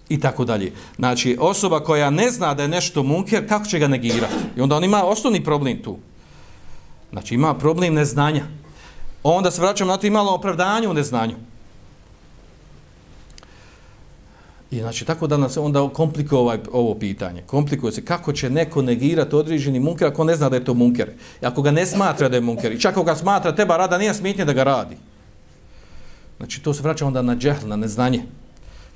B: I tako dalje. Znači, osoba koja ne zna da je nešto munker, kako će ga negirati? I onda on ima osnovni problem tu. Znači ima problem neznanja. Onda se vraćamo na to imalo opravdanje u neznanju. I znači tako da nas onda komplikuje ovaj, ovo pitanje. Komplikuje se kako će neko negirati određeni munker ako ne zna da je to munker. I ako ga ne smatra da je munker. I čak ako ga smatra teba rada, nije smitnje da ga radi. Znači to se vraća onda na džehl, na neznanje.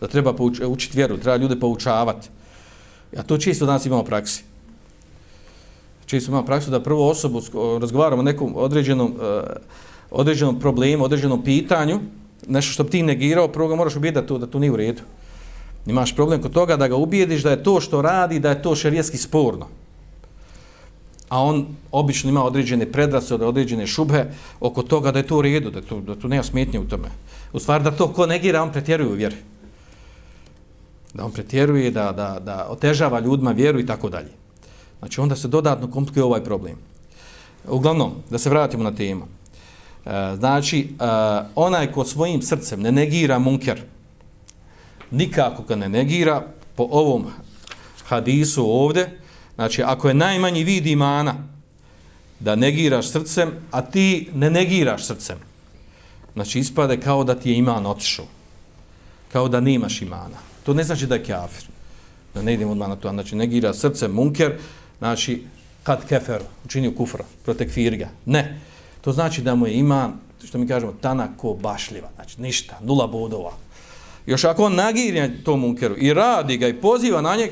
B: Da treba e, učiti vjeru, treba ljude poučavati. A to čisto danas imamo praksi često imamo praksu da prvo osobu razgovaramo o nekom određenom, uh, određenom problemu, određenom pitanju, nešto što bi ti negirao, prvo ga moraš ubijeti da to, da to nije u redu. Imaš problem kod toga da ga ubijediš da je to što radi, da je to šerijetski sporno. a on obično ima određene predrasode, određene šubhe oko toga da je to u redu, da to, da to nema smetnje u tome. U stvari da to ko negira, on pretjeruje u vjeri. Da on pretjeruje, da, da, da otežava ljudima vjeru i tako dalje. Znači onda se dodatno komplikuje ovaj problem. Uglavnom, da se vratimo na temu. E, znači, e, onaj ko svojim srcem ne negira munker, nikako ga ne negira, po ovom hadisu ovde, znači ako je najmanji vid imana da negiraš srcem, a ti ne negiraš srcem, znači ispade kao da ti je iman otišao, kao da nemaš imana. To ne znači da je kafir, da ne idemo odmah na to, znači negira srcem munker, znači kad kefer učinio kufra, protekfirga. Ne, to znači da mu je iman, što mi kažemo, tanako bašljiva, znači ništa, nula bodova, Još ako on nagirja tom munkeru i radi ga i poziva na njeg,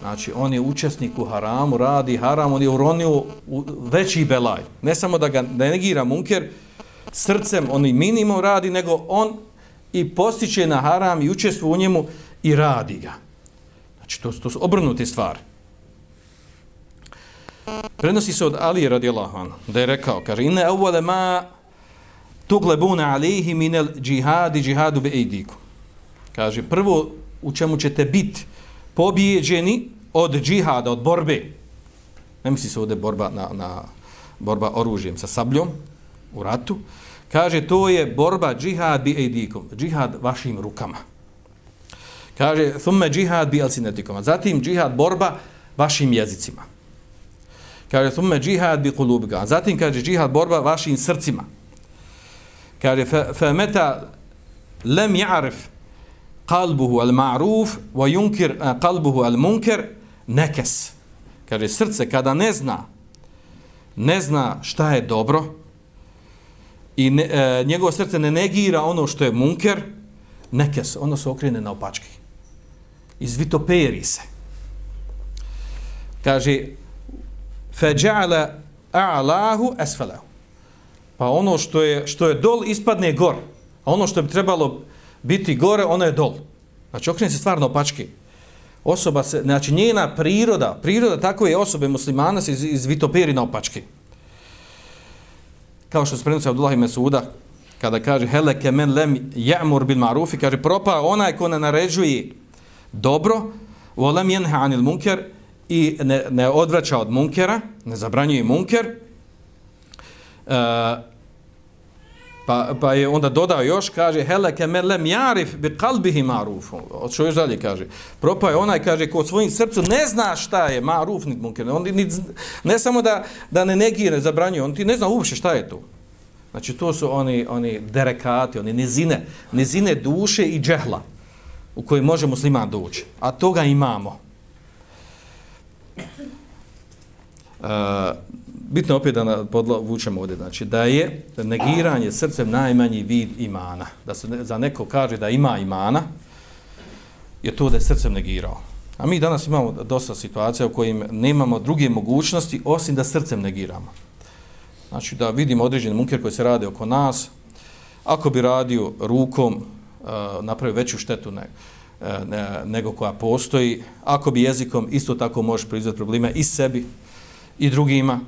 B: znači on je učesnik u haramu, radi haram, on je uronio u veći belaj. Ne samo da ga negira munker, srcem on i minimum radi, nego on i postiče na haram i učestvuje u njemu i radi ga. Znači to, to su obrnute stvari. Prenosi se od Ali radijallahu anhu da je rekao, kaže, inne evvele ma tuglebuna alihi minel džihadi džihadu be ejdiku kaže, prvo u čemu ćete biti pobjeđeni od džihada, od borbe, ne misli se ovdje borba na, na borba oružjem sa sabljom u ratu, kaže, to je borba džihad bi ejdikom, džihad vašim rukama. Kaže, thumme džihad bi alsinetikom, zatim džihad borba vašim jezicima. Kaže, thumme džihad bi kulubika, zatim kaže, džihad borba vašim srcima. Kaže, fe meta lem ja'rif qalbuhu al ma'ruf wa yunkir qalbuhu al munkar nakas kaže srce kada ne zna ne zna šta je dobro i ne, e, njegovo srce ne negira ono što je munker nekes ono se okrene na opački izvitoperi se. Kaže faja'ala a'lahu asfalahu pa ono što je što je dol ispadne gor a ono što bi trebalo biti gore, ono je dol. Znači, okrene se stvarno opački. Osoba se, znači, njena priroda, priroda takve osobe muslimana se iz, izvitoperi na opački. Kao što se prenosi Abdullah i Mesuda, kada kaže heleke men lem ja'mur bil marufi, kaže propa onaj ko ne naređuje dobro, volem jenha anil munker i ne, ne odvraća od munkera, ne zabranjuje munker, uh, Pa, pa je onda dodao još, kaže, heleke me lem jarif bi kalbihi marufu. Od što još dalje kaže. Propao je onaj, kaže, ko svojim srcu ne zna šta je maruf, nit munker. On ni, ne samo da, da ne negire, zabranjuje, on ti ne zna uopšte šta je to. Znači, to su oni, oni derekati, oni nizine, nizine duše i džehla u koji može musliman doći. A toga imamo. Uh, bitno opet da podvučemo ovdje, znači da je negiranje srcem najmanji vid imana. Da se za neko kaže da ima imana, je to da je srcem negirao. A mi danas imamo dosta situacija u kojim nemamo druge mogućnosti osim da srcem negiramo. Znači da vidimo određeni munker koji se radi oko nas, ako bi radio rukom, uh, napravio veću štetu nego E, nego koja postoji, ako bi jezikom isto tako možeš proizvati probleme i sebi i drugima,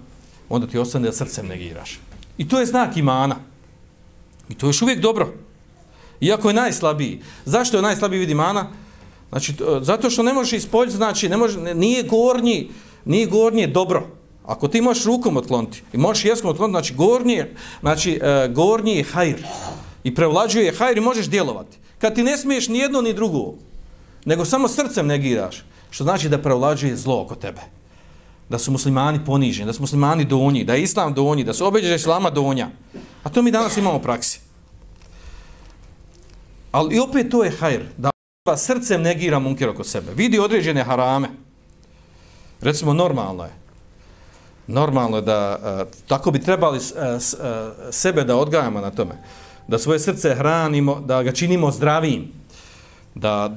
B: onda ti ostane da srcem negiraš. I to je znak imana. I to je još uvijek dobro. Iako je najslabiji. Zašto je najslabiji vid imana? Znači, e, zato što ne možeš ispoljiti, znači, ne može, nije gornji, nije gornje dobro. Ako ti možeš rukom otkloniti i možeš jeskom otkloniti, znači, gornji, znači, e, gornji je hajr. I prevlađuje hajr i možeš djelovati. Kad ti ne smiješ ni jedno ni drugo, nego samo srcem negiraš, što znači da prevlađuje zlo oko tebe da su muslimani poniženi, da su muslimani donji, da je islam donji, da su obeđe islama donja. A to mi danas imamo u praksi. Ali opet to je hajr, da pa srcem negira munker oko sebe. Vidi određene harame. Recimo, normalno je. Normalno je da, uh, tako bi trebali uh, uh, sebe da odgajamo na tome. Da svoje srce hranimo, da ga činimo zdravim. Da,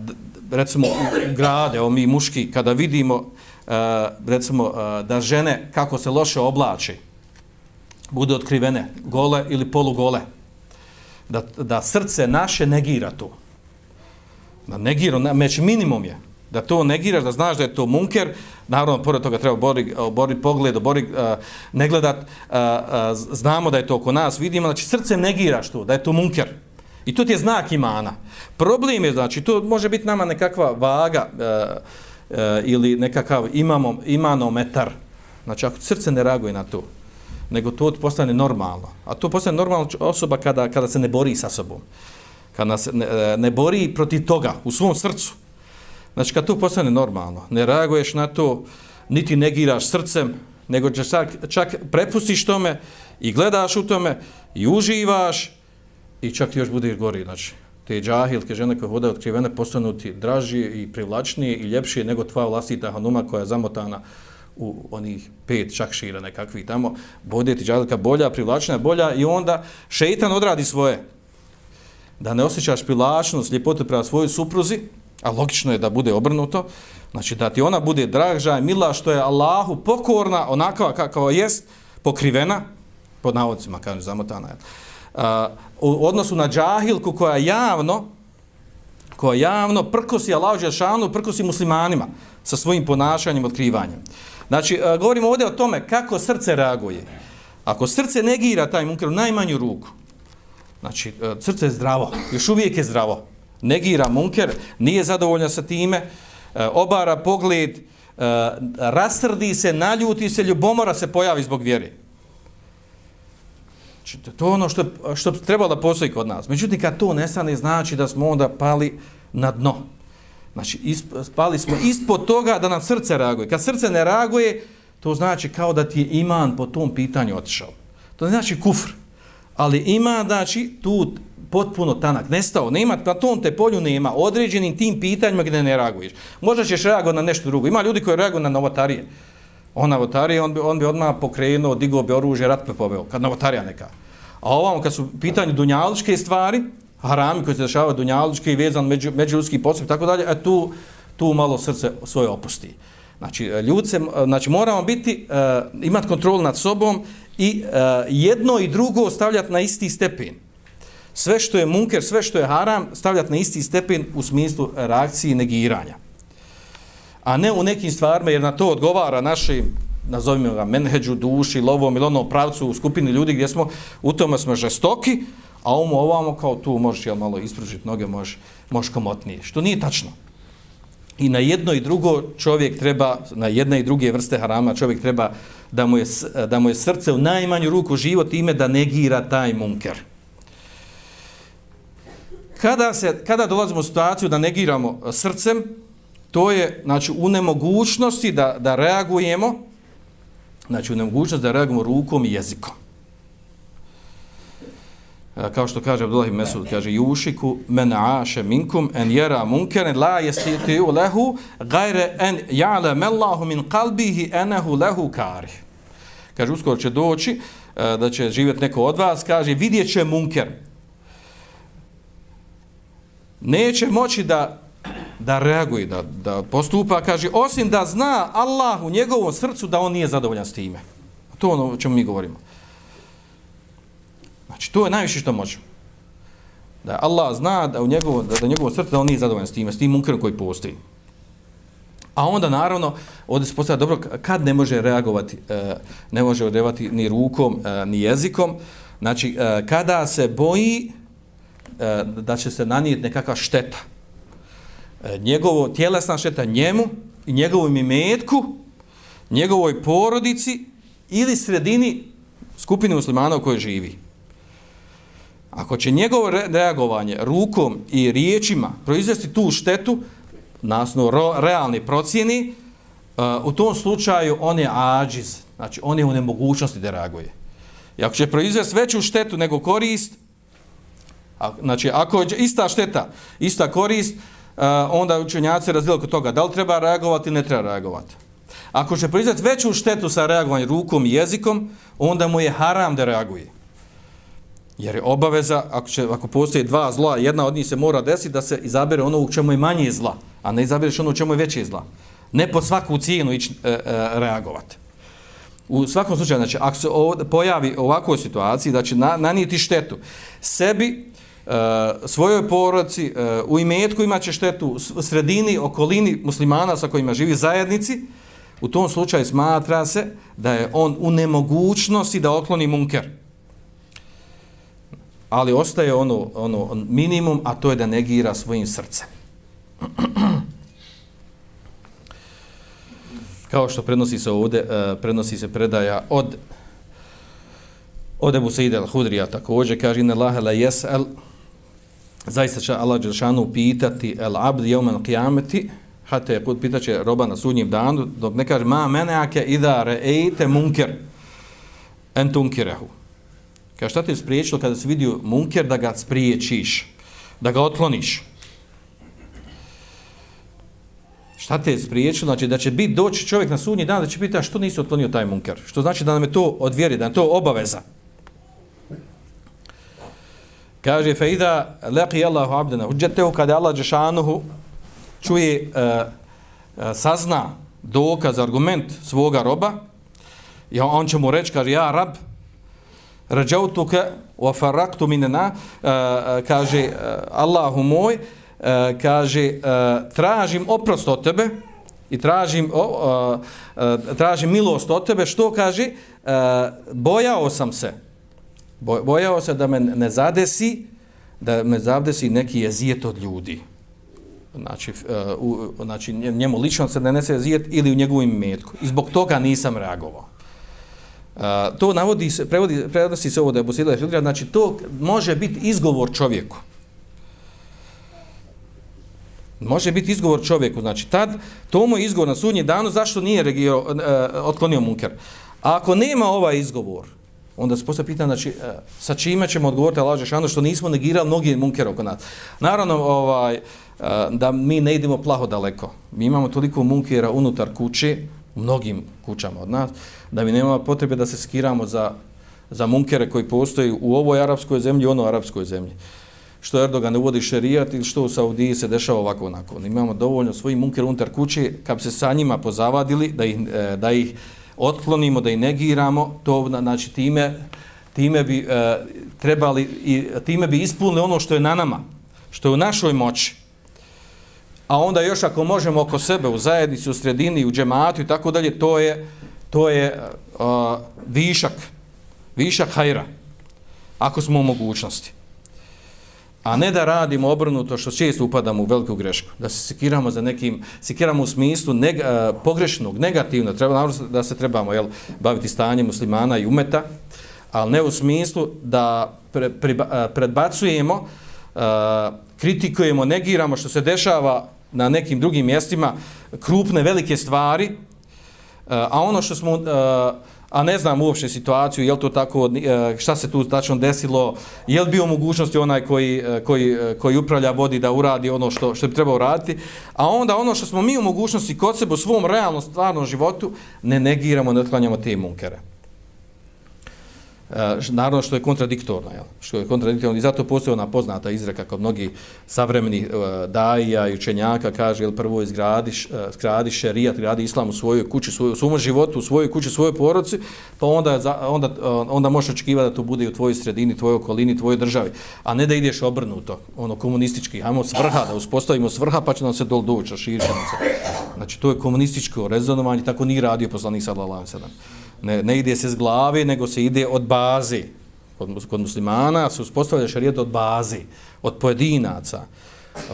B: recimo, u grade, o mi muški, kada vidimo uh, recimo, uh, da žene kako se loše oblači, bude otkrivene, gole ili polugole, da, da srce naše negira to. Da negira, meč minimum je. Da to negiraš, da znaš da je to munker, naravno, pored toga treba bori, bori pogled, bori, uh, eh, ne gledat, uh, uh, znamo da je to oko nas, vidimo, znači srce negiraš to, da je to munker. I to ti je znak imana. Problem je, znači, to može biti nama nekakva vaga uh, uh, ili nekakav imamo, imanometar. Znači, ako srce ne reaguje na to, nego to postane normalno. A to postane normalno osoba kada, kada se ne bori sa sobom. Kada se ne, ne bori protiv toga u svom srcu. Znači, kad to postane normalno, ne reaguješ na to, niti negiraš srcem, nego čak, čak prepustiš tome i gledaš u tome i uživaš i čak ti još budeš gori. Znači, te džahilke, žene koje hodaju otkrivene, postanu ti draži i privlačnije i ljepšije nego tvoja vlastita hanuma koja je zamotana u onih pet čakšira nekakvi tamo, bude ti džahilka bolja, privlačna bolja i onda šeitan odradi svoje. Da ne osjećaš privlačnost, ljepotu prema svojoj supruzi, a logično je da bude obrnuto, znači da ti ona bude draža i mila što je Allahu pokorna, onakva kakva jest, pokrivena, pod navodcima, kažem, zamotana Uh, u odnosu na džahilku koja javno, koja javno prkosi Allahu Đelšanu, prkosi muslimanima sa svojim ponašanjem, otkrivanjem. Znači, govorimo ovdje o tome kako srce reaguje. Ako srce negira taj munker u najmanju ruku, znači, srce je zdravo, još uvijek je zdravo, negira munker, nije zadovoljan sa time, e, obara pogled, e, rasrdi se, naljuti se, ljubomora se pojavi zbog vjere. Znači, to je ono što, što treba da postoji kod nas. Međutim, kad to nestane, znači da smo onda pali na dno. Znači, isp, pali smo ispod toga da nam srce reaguje. Kad srce ne reaguje, to znači kao da ti je iman po tom pitanju otišao. To znači kufr. Ali ima, znači, tu potpuno tanak, nestao, nema, na tom te polju nema, određenim tim pitanjima gdje ne reaguješ. Možda ćeš reagovati na nešto drugo. Ima ljudi koji reaguju na novotarije. On novotarije, on bi, on bi odmah pokrenuo, digao bi oružje, rat bi poveo, kad novotarija neka. A ovam, kad su pitanje dunjaličke stvari, harami koji se dešavaju dunjaličke i vezan među, međuljudski postup, tako dalje, a tu, tu malo srce svoje opusti. Znači, e, ljudce, znači moramo biti, e, uh, imati kontrol nad sobom i uh, jedno i drugo stavljati na isti stepen sve što je munker, sve što je haram, stavljati na isti stepen u smislu reakcije i negiranja. A ne u nekim stvarima, jer na to odgovara našim, nazovimo ga, menheđu, duši, lovom ili onom pravcu u skupini ljudi gdje smo, u tome smo žestoki, a ovom ovamo kao tu možeš jel, malo ispružiti noge, možeš, možeš komotnije. Što nije tačno. I na jedno i drugo čovjek treba, na jedne i druge vrste harama, čovjek treba da mu je, da mu je srce u najmanju ruku život ime da negira taj munker kada, se, kada dolazimo u situaciju da negiramo e, srcem, to je znači, u nemogućnosti da, da reagujemo, znači u nemogućnosti da reagujemo rukom i jezikom. E, kao što kaže Abdullah ibn Mesud, kaže Jušiku men aše minkum en jera munkeren la jestitiju lehu gajre en ja'le mellahu min kalbihi enehu lehu kari. Kaže, uskoro će doći e, da će živjeti neko od vas, kaže, vidjet će munker, neće moći da da reaguje, da, da postupa, kaže, osim da zna Allah u njegovom srcu da on nije zadovoljan s time. To ono o čemu mi govorimo. Znači, to je najviše što možemo. Da Allah zna da u njegovo, da, da njegovom srcu da on nije zadovoljan s time, s tim munkerom koji postoji. A onda, naravno, ovdje se postavlja dobro, kad ne može reagovati, e, ne može odrevati ni rukom, e, ni jezikom, znači, e, kada se boji, E, da će se nanijeti nekakva šteta. E, njegovo tjelesna šteta njemu i njegovom imetku, njegovoj porodici ili sredini skupine muslimana u kojoj živi. Ako će njegovo reagovanje rukom i riječima proizvesti tu štetu, nasno realni procjeni, e, u tom slučaju on je ađiz, znači on je u nemogućnosti da reaguje. I ako će proizvesti veću štetu nego korist, A, znači, ako je ista šteta, ista korist, uh, onda učenjaci razdijeli kod toga da li treba reagovati ili ne treba reagovati. Ako će proizvati veću štetu sa reagovanjem rukom i jezikom, onda mu je haram da reaguje. Jer je obaveza, ako, će, ako postoje dva zla, jedna od njih se mora desiti da se izabere ono u čemu je manje zla, a ne izabereš ono u čemu je veće zla. Ne po svaku cijenu ići e, e, reagovati. U svakom slučaju, znači, ako se pojavi ovakvoj situaciji, da će na, nanijeti štetu sebi E, svojoj poroci, e, u imetku imaće štetu u sredini, okolini muslimana sa kojima živi zajednici, u tom slučaju smatra se da je on u nemogućnosti da okloni munker. Ali ostaje ono, ono minimum, a to je da negira svojim srcem. [clears throat] Kao što prenosi se ovdje, e, prenosi se predaja od od Ebu Sejde al-Hudrija također, kaže, inna lahe la jes'al, zaista će Allah Đelšanu pitati el abd jeumen qiyameti, hata je kod pitaće roba na sudnjem danu, dok ne kaže, ma meneake idha re'ejte munker, en tunkirehu. Kaže, šta te je spriječilo kada si vidio munker da ga spriječiš, da ga otkloniš? Šta te je spriječilo? Znači da će biti doći čovjek na sudnji dan da će pitati što nisi otklonio taj munker. Što znači da nam je to odvjeri, da je to obaveza. Kaže, fe ida leqi Allahu abdena, uđetehu kada Allah Đešanuhu čuje, uh, uh, sazna dokaz, argument svoga roba, i on će mu reći, kaže, ja rab, rađautuke, wa faraktu minena, uh, e, kaže, uh, Allahu moj, uh, kaže, uh, tražim oprost od tebe, i tražim, o, o, o, tražim milost od tebe, što kaže, e, bojao sam se, bojao se da me ne zadesi, da me zadesi neki jezijet od ljudi. Znači, uh, u, znači njemu lično se ne nese jezijet ili u njegovim metku. I zbog toga nisam reagovao. Uh, to navodi se, prevodi, prevodi se ovo da je Bosila Filtra, znači to može biti izgovor čovjeku. Može biti izgovor čovjeku, znači tad, to mu je izgovor na sudnji danu, zašto nije regio, uh, otklonio munker. A ako nema ovaj izgovor, onda se postoje pitanje, znači, e, sa čime ćemo odgovoriti Allah Žešanu, što nismo negirali mnogi munkere oko nas. Naravno, ovaj, e, da mi ne idemo plaho daleko. Mi imamo toliko munkera unutar kuće, u mnogim kućama od nas, da mi nema potrebe da se skiramo za, za munkere koji postoji u ovoj arapskoj zemlji i onoj arapskoj zemlji. Što Erdogan uvodi šerijat ili što u Saudiji se dešava ovako onako. Imamo dovoljno svojih munkera unutar kuće, kad bi se sa njima pozavadili, da ih, e, da ih otklonimo, da i negiramo, to znači time, time bi e, trebali i time bi ispunili ono što je na nama, što je u našoj moći. A onda još ako možemo oko sebe u zajednici, u sredini, u džematu i tako dalje, to je to je e, višak, višak hajra, ako smo u mogućnosti a ne da radimo obrnuto što često upadamo u veliku grešku, da se sekiramo za nekim, sekiramo u smislu neg, uh, pogrešnog, negativno, treba da se trebamo jel, baviti stanjem muslimana i umeta, ali ne u smislu da pre, pre, predbacujemo, uh, kritikujemo, negiramo što se dešava na nekim drugim mjestima, krupne, velike stvari, uh, a ono što smo... Uh, a ne znam uopšte situaciju, je to tako, eh, šta se tu tačno desilo, je li bio mogućnosti onaj koji, eh, koji, eh, koji upravlja vodi da uradi ono što, što bi trebao raditi, a onda ono što smo mi u mogućnosti kod sebe u svom realnom stvarnom životu, ne negiramo, ne otklanjamo te munkere. Eh, naravno što je kontradiktorno, jel? što je kontradiktorno i zato postoje ona poznata izreka kod mnogi savremeni uh, eh, daija i učenjaka kaže, jel prvo izgradiš, eh, uh, zgradi šerijat, gradi islam u svojoj kući, svoj, u svom životu, u svojoj kući, u svojoj poroci, pa onda, onda, uh, onda možeš očekivati da to bude i u tvojoj sredini, tvojoj okolini, tvojoj državi, a ne da ideš obrnuto, ono komunistički, hajmo svrha, da uspostavimo svrha, pa će nam se dol doći, širiti Znači, to je komunističko rezonovanje, tako nije radio poslanik sallallahu alejhi ne, ne ide se s glave, nego se ide od baze. Kod, kod muslimana se uspostavlja šarijet od bazi, od pojedinaca.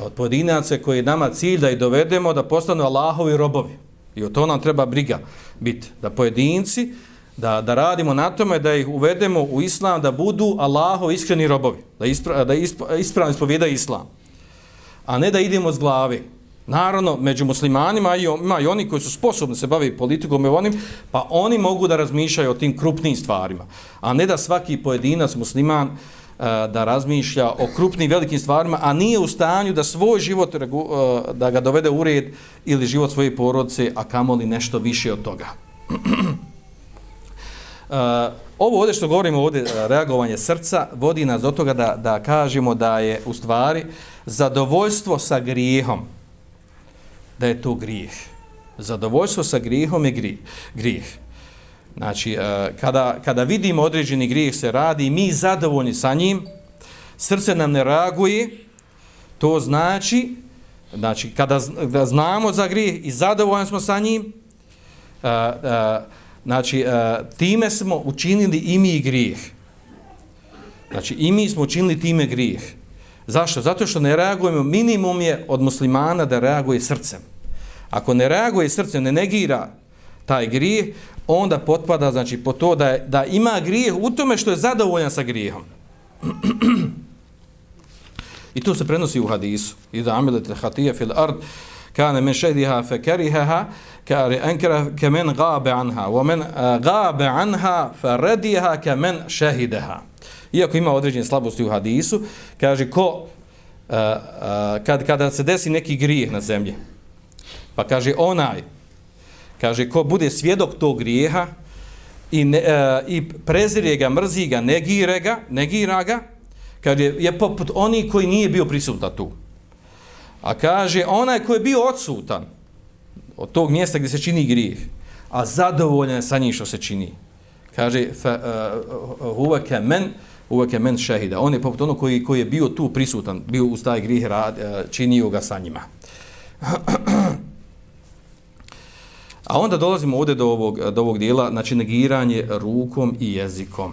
B: Od pojedinaca koji je nama cilj da ih dovedemo da postanu Allahovi robovi. I o to nam treba briga biti. Da pojedinci, da, da radimo na tome, da ih uvedemo u islam, da budu Allahovi iskreni robovi. Da, ispra, da ispravno ispovjeda islam. A ne da idemo s glave. Naravno, među muslimanima ima i oni koji su sposobni se baviti politikom i onim, pa oni mogu da razmišljaju o tim krupnim stvarima. A ne da svaki pojedinac musliman e, da razmišlja o krupnim velikim stvarima, a nije u stanju da svoj život e, da ga dovede u red ili život svoje porodice, a kamoli nešto više od toga. [clears throat] E, ovo ovdje što govorimo ovdje, reagovanje srca, vodi nas do toga da, da kažemo da je u stvari zadovoljstvo sa grijehom, da je to grijeh. Zadovoljstvo sa grijehom je grijeh. grijeh. Znači, e, kada, kada vidimo određeni grijeh se radi, mi zadovoljni sa njim, srce nam ne reaguje, to znači, znači kada kada znamo za grijeh i zadovoljni smo sa njim, a, a, znači a, time smo učinili i mi grijeh. Znači i mi smo učinili time grijeh. Zašto? Zato što ne reagujemo, minimum je od muslimana da reaguje srcem. Ako ne reaguje srce, ne negira taj grijeh, onda potpada znači po to da, je, da ima grijeh u tome što je zadovoljan sa grijehom. [clears throat] I to se prenosi u hadisu. I da amilet hatija fil ard, kane men šediha fe kerihaha kare enkera ke men gabe anha, wa men eh, gabe anha fe rediha ke men šehideha. Iako ima određene slabosti u hadisu, kaže ko, uh, uh, kad, kada se desi neki grijeh na zemlji, pa kaže onaj, kaže ko bude svjedok tog grijeha i, ne, e, i prezirje ga, mrzi ga, negire ga, negira ga, kaže je poput oni koji nije bio prisutan tu. A kaže onaj koji je bio odsutan od tog mjesta gdje se čini grijeh, a zadovoljan sa njim što se čini. Kaže e, huveke uh, men huveke men šehida. On je poput ono koji, koji je bio tu prisutan, bio uz taj grih, rad, e, činio ga sa njima. [clears throat] A onda dolazimo ovdje do ovog, do ovog dijela, znači negiranje rukom i jezikom.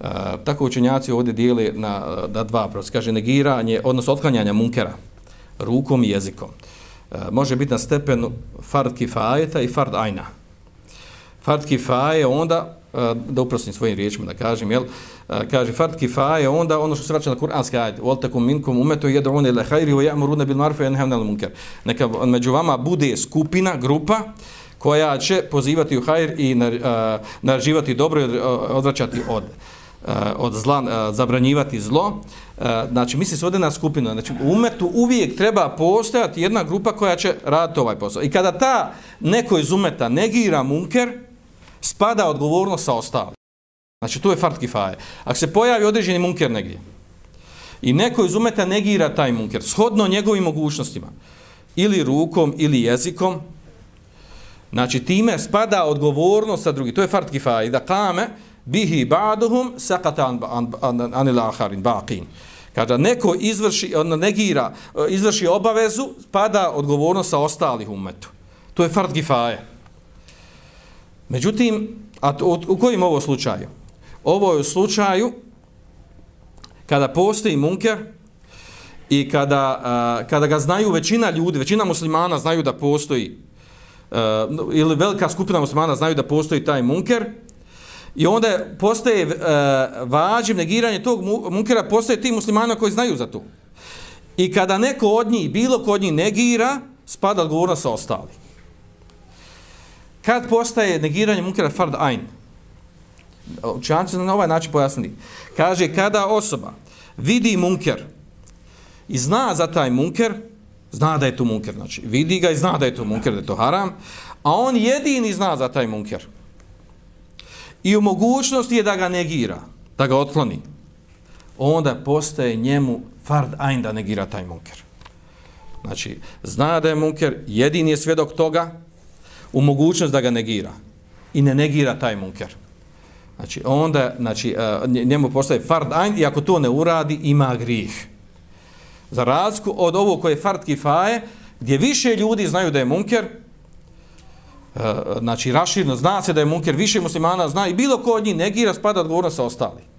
B: E, tako učenjaci ovdje dijeli na, na dva prosti. Kaže negiranje, odnosno otklanjanje munkera rukom i jezikom. E, može biti na stepenu fard kifajeta i fard ajna. Fard kifaje onda, da uprostim svojim riječima da kažem, jel, kaže fard kifaje onda ono što se vraća na kuranski ajd wal takum minkum umetu yad'un ila khairi wa ya'muruna bil ma'ruf wa yanhauna 'anil munkar neka među vama bude skupina grupa koja će pozivati u hajr i naređivati dobro i odvraćati od od zla, zabranjivati zlo. Znači, misli se ovdje na skupinu. Znači, u umetu uvijek treba postojati jedna grupa koja će raditi ovaj posao. I kada ta neko iz umeta negira munker, spada odgovornost sa ostalim. Znači, to je fart kifaje. Ako se pojavi određeni munker negdje i neko iz umeta negira taj munker, shodno njegovim mogućnostima, ili rukom, ili jezikom, znači, time spada odgovornost sa drugim. To je fart kifaje. Da kame, bihi ba'duhum sakata an, an, an, anil aharin, baqin. Kada neko izvrši, on negira, izvrši obavezu, pada odgovornost sa ostalih umetu. To je fard kifaje. Međutim, a to, u, kojim ovo slučaju? Ovo je u slučaju kada postoji munker i kada, a, kada ga znaju većina ljudi, većina muslimana znaju da postoji a, ili velika skupina muslimana znaju da postoji taj munker, I onda postaje uh, vađiv negiranje tog munkera, postaje ti muslimana koji znaju za to. I kada neko od njih, bilo ko od njih negira, spada odgovornost sa ostali. Kad postaje negiranje munkera fard ain? Učenci na ovaj način pojasnili. Kaže, kada osoba vidi munker i zna za taj munker, zna da je to munker, znači vidi ga i zna da je to munker, da je to haram, a on jedini zna za taj munker i u mogućnosti je da ga negira, da ga otkloni, onda postaje njemu fard ain da negira taj munker. Znači, zna da je munker, jedini je svjedok toga, u mogućnost da ga negira i ne negira taj munker. Znači, onda znači, e, njemu postaje fard ajn i ako to ne uradi, ima grih. Za razliku od ovo koje je fard kifaje, gdje više ljudi znaju da je munker, e, znači raširno, zna se da je munker više muslimana, zna i bilo ko od njih negira, spada odgovornost sa ostali.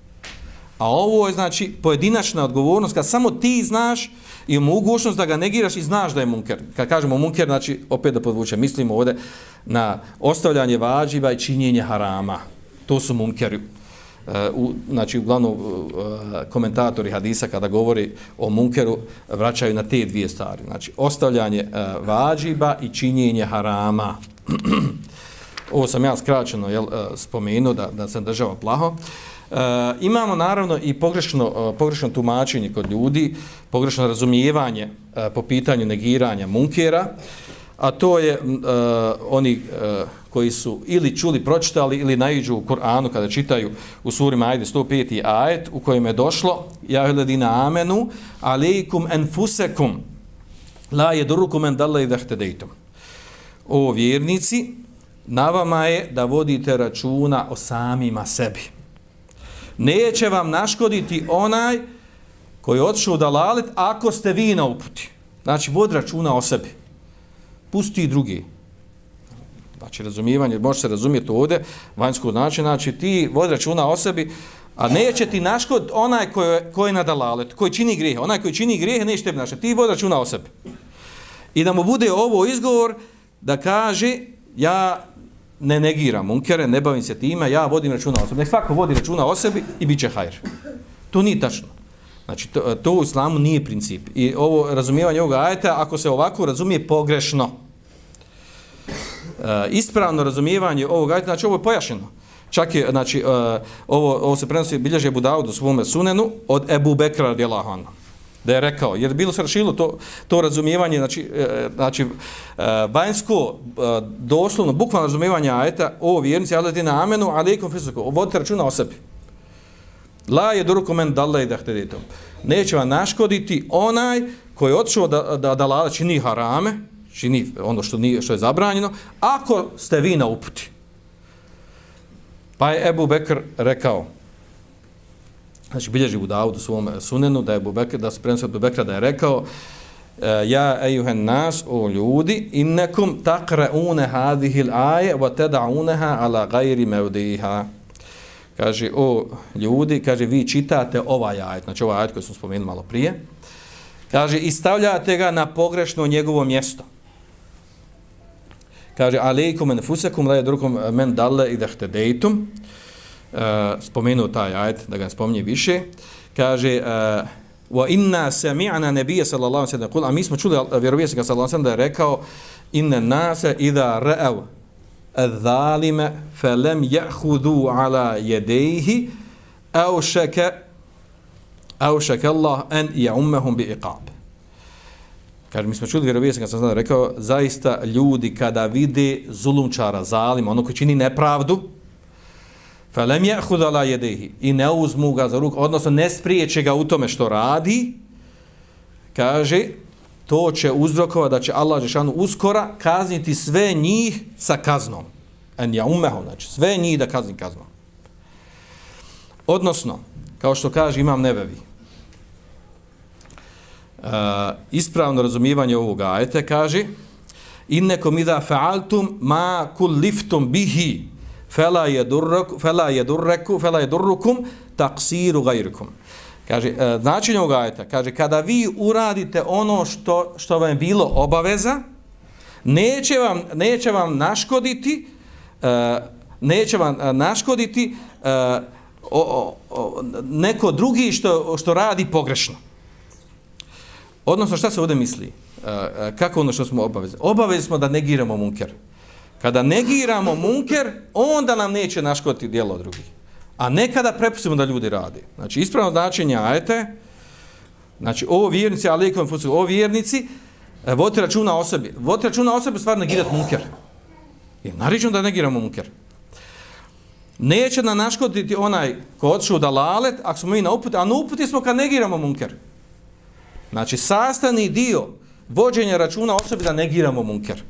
B: A ovo je znači pojedinačna odgovornost, kad samo ti znaš i mogućnost da ga negiraš i znaš da je munker. Kad kažemo munker, znači opet da podvučem, mislimo ovdje na ostavljanje vađiva i činjenje harama. To su munkeri. Uh, u, znači, uglavnom, uh, komentatori hadisa kada govori o munkeru vraćaju na te dvije stvari. Znači, ostavljanje e, uh, vađiba i činjenje harama. [clears throat] Ovo sam ja skraćeno jel, e, spomenuo da, da sam držao plaho. E, imamo naravno i pogrešno, eh, pogrešno tumačenje kod ljudi, pogrešno razumijevanje e, po pitanju negiranja munkera, a to je e, oni e, koji su ili čuli, pročitali ili naiđu u Koranu kada čitaju u suri Majde 105. ajet u kojem je došlo Ja ledina amenu alejkum enfusekum la jedurukum en dalle idehtedejtum o vjernici, na vama je da vodite računa o samima sebi neće vam naškoditi onaj koji je otišao da lalet ako ste vi na uputi. Znači, vod računa o sebi. Pusti i drugi. Znači, razumijevanje, može se razumjeti ovdje, vanjsko znači, znači, ti vod računa o sebi, a neće ti naškod onaj koji, koji je na dalalet, koji čini grijehe. Onaj koji čini grijehe, neće tebi naškoditi. Ti vod računa o sebi. I da mu bude ovo izgovor da kaže, ja ne negiram munkere, ne bavim se time, ja vodim računa o sebi. Nek svako vodi računa o sebi i bit će hajr. To nije tačno. Znači, to, to u islamu nije princip. I ovo razumijevanje ovoga ajeta, ako se ovako razumije pogrešno, E, ispravno razumijevanje ovog ajeta, znači ovo je pojašeno. Čak je, znači, e, ovo, ovo se prenosi bilježe Budavud u svome sunenu od Ebu Bekra radijalahu anhu da je rekao, jer bilo se rašilo to, to razumijevanje, znači, e, znači e, vanjsko, e, doslovno, bukvalno razumijevanje ajeta, o vjernici, ali ti na amenu, ali ikom fisuku, vodite računa o sebi. La je drugo men dalla i dahteditom. Neće vam naškoditi onaj koji je otišao da, da, da lada čini harame, čini ono što, nije, što je zabranjeno, ako ste vi na uputi. Pa je Ebu Bekr rekao, znači bilježi u Davudu svom e, sunenu, da je Bubekra, da se prenosi od Bubekra da je rekao, e, ja ejuhen nas, o ljudi, innekum taqrauna hadhihi hadihil aje, wa teda ala gajri mevdiha. Kaže, o ljudi, kaže, vi čitate ovaj ajet, znači ovaj ajet koji smo spomenuli malo prije, kaže, i stavljate ga na pogrešno njegovo mjesto. Kaže, alejkum enfusekum la yadrukum men dalle i dahtedejtum, Eh, spomenuo taj ajet da ga spomni više. Kaže eh, wa inna sami'na nabiyya sallallahu alayhi wa sallam. A mi smo čuli eh, vjerovjesnika sallallahu alayhi wa sallam da je rekao inna nasa idha ra'aw adh-dhalima falam ya'khudhu ala yadayhi aw shaka aw shaka Allah an ya'umhum bi iqab. Kaže mi smo čuli vjerovjesnika, ga sallallahu alayhi wa rekao zaista ljudi kada vide zulumčara zalima ono koji čini nepravdu felem je hudala jedehi i ne uzmu ga za ruku, odnosno ne spriječe ga u tome što radi, kaže, to će uzrokova da će Allah Žešanu uskora kazniti sve njih sa kaznom. En ja umeho, znači sve njih da kazni kaznom. Odnosno, kao što kaže imam nebevi, uh, e, ispravno razumijevanje ovog ajeta kaže innekom idha fa'altum ma kulliftum bihi fela yedurrukum fela yedurrukum fela yadurrukum taqsiru ghayrikum Kaže, e, značenje ovog ajeta, kaže, kada vi uradite ono što, što vam je bilo obaveza, neće vam, neće vam naškoditi, e, neće vam e, naškoditi o, o, o, neko drugi što, što radi pogrešno. Odnosno, šta se ovdje misli? Kako ono što smo obavezni? Obavezni smo da negiramo munker. Kada negiramo munker, onda nam neće naškoditi dijelo drugih. A nekada prepustimo da ljudi radi. Znači, ispravno značenje ajete, znači, ovo vjernici, ali ikom fusu, ovo vjernici, e, vodite računa o sebi. Vodite računa o sebi, stvar negirat munker. Je naričeno da negiramo munker. Neće nam naškoditi onaj ko odšu da lalet, ako smo mi na uputi, a na uputi smo kad negiramo munker. Znači, sastani dio vođenja računa o sebi da negiramo munker.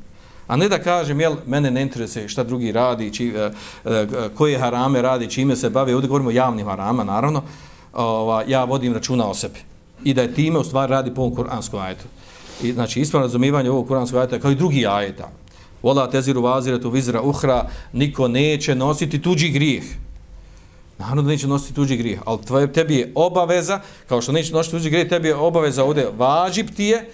B: A ne da kažem, jel, mene ne interesuje šta drugi radi, či, e, e, koje harame radi, čime se bavi, ovdje govorimo o javnim harama, naravno, ova, ja vodim računa o sebi. I da je time u stvari radi po ovom kuranskom ajetu. I, znači, ispravno razumivanje ovog kuranskog ajeta, kao i drugi ajeta. Vola teziru vaziretu vizra uhra, niko neće nositi tuđi grijeh. Naravno da neće nositi tuđi grijeh, ali tvoje, tebi je obaveza, kao što neće nositi tuđi grijeh, tebi je obaveza ovdje, važib ti je,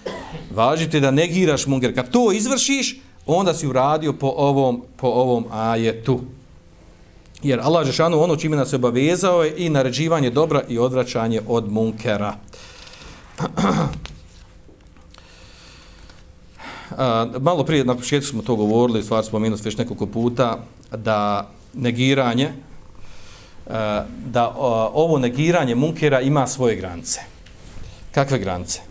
B: važib ti je da negiraš munger. Kad to izvršiš, onda si uradio po ovom, po ovom ajetu. Jer Allah Žešanu ono čime nas obavezao je i naređivanje dobra i odvraćanje od munkera. [clears throat] A, malo prije, na početku smo to govorili, stvar smo već nekoliko puta, da negiranje, a, da a, ovo negiranje munkera ima svoje granice. Kakve granice?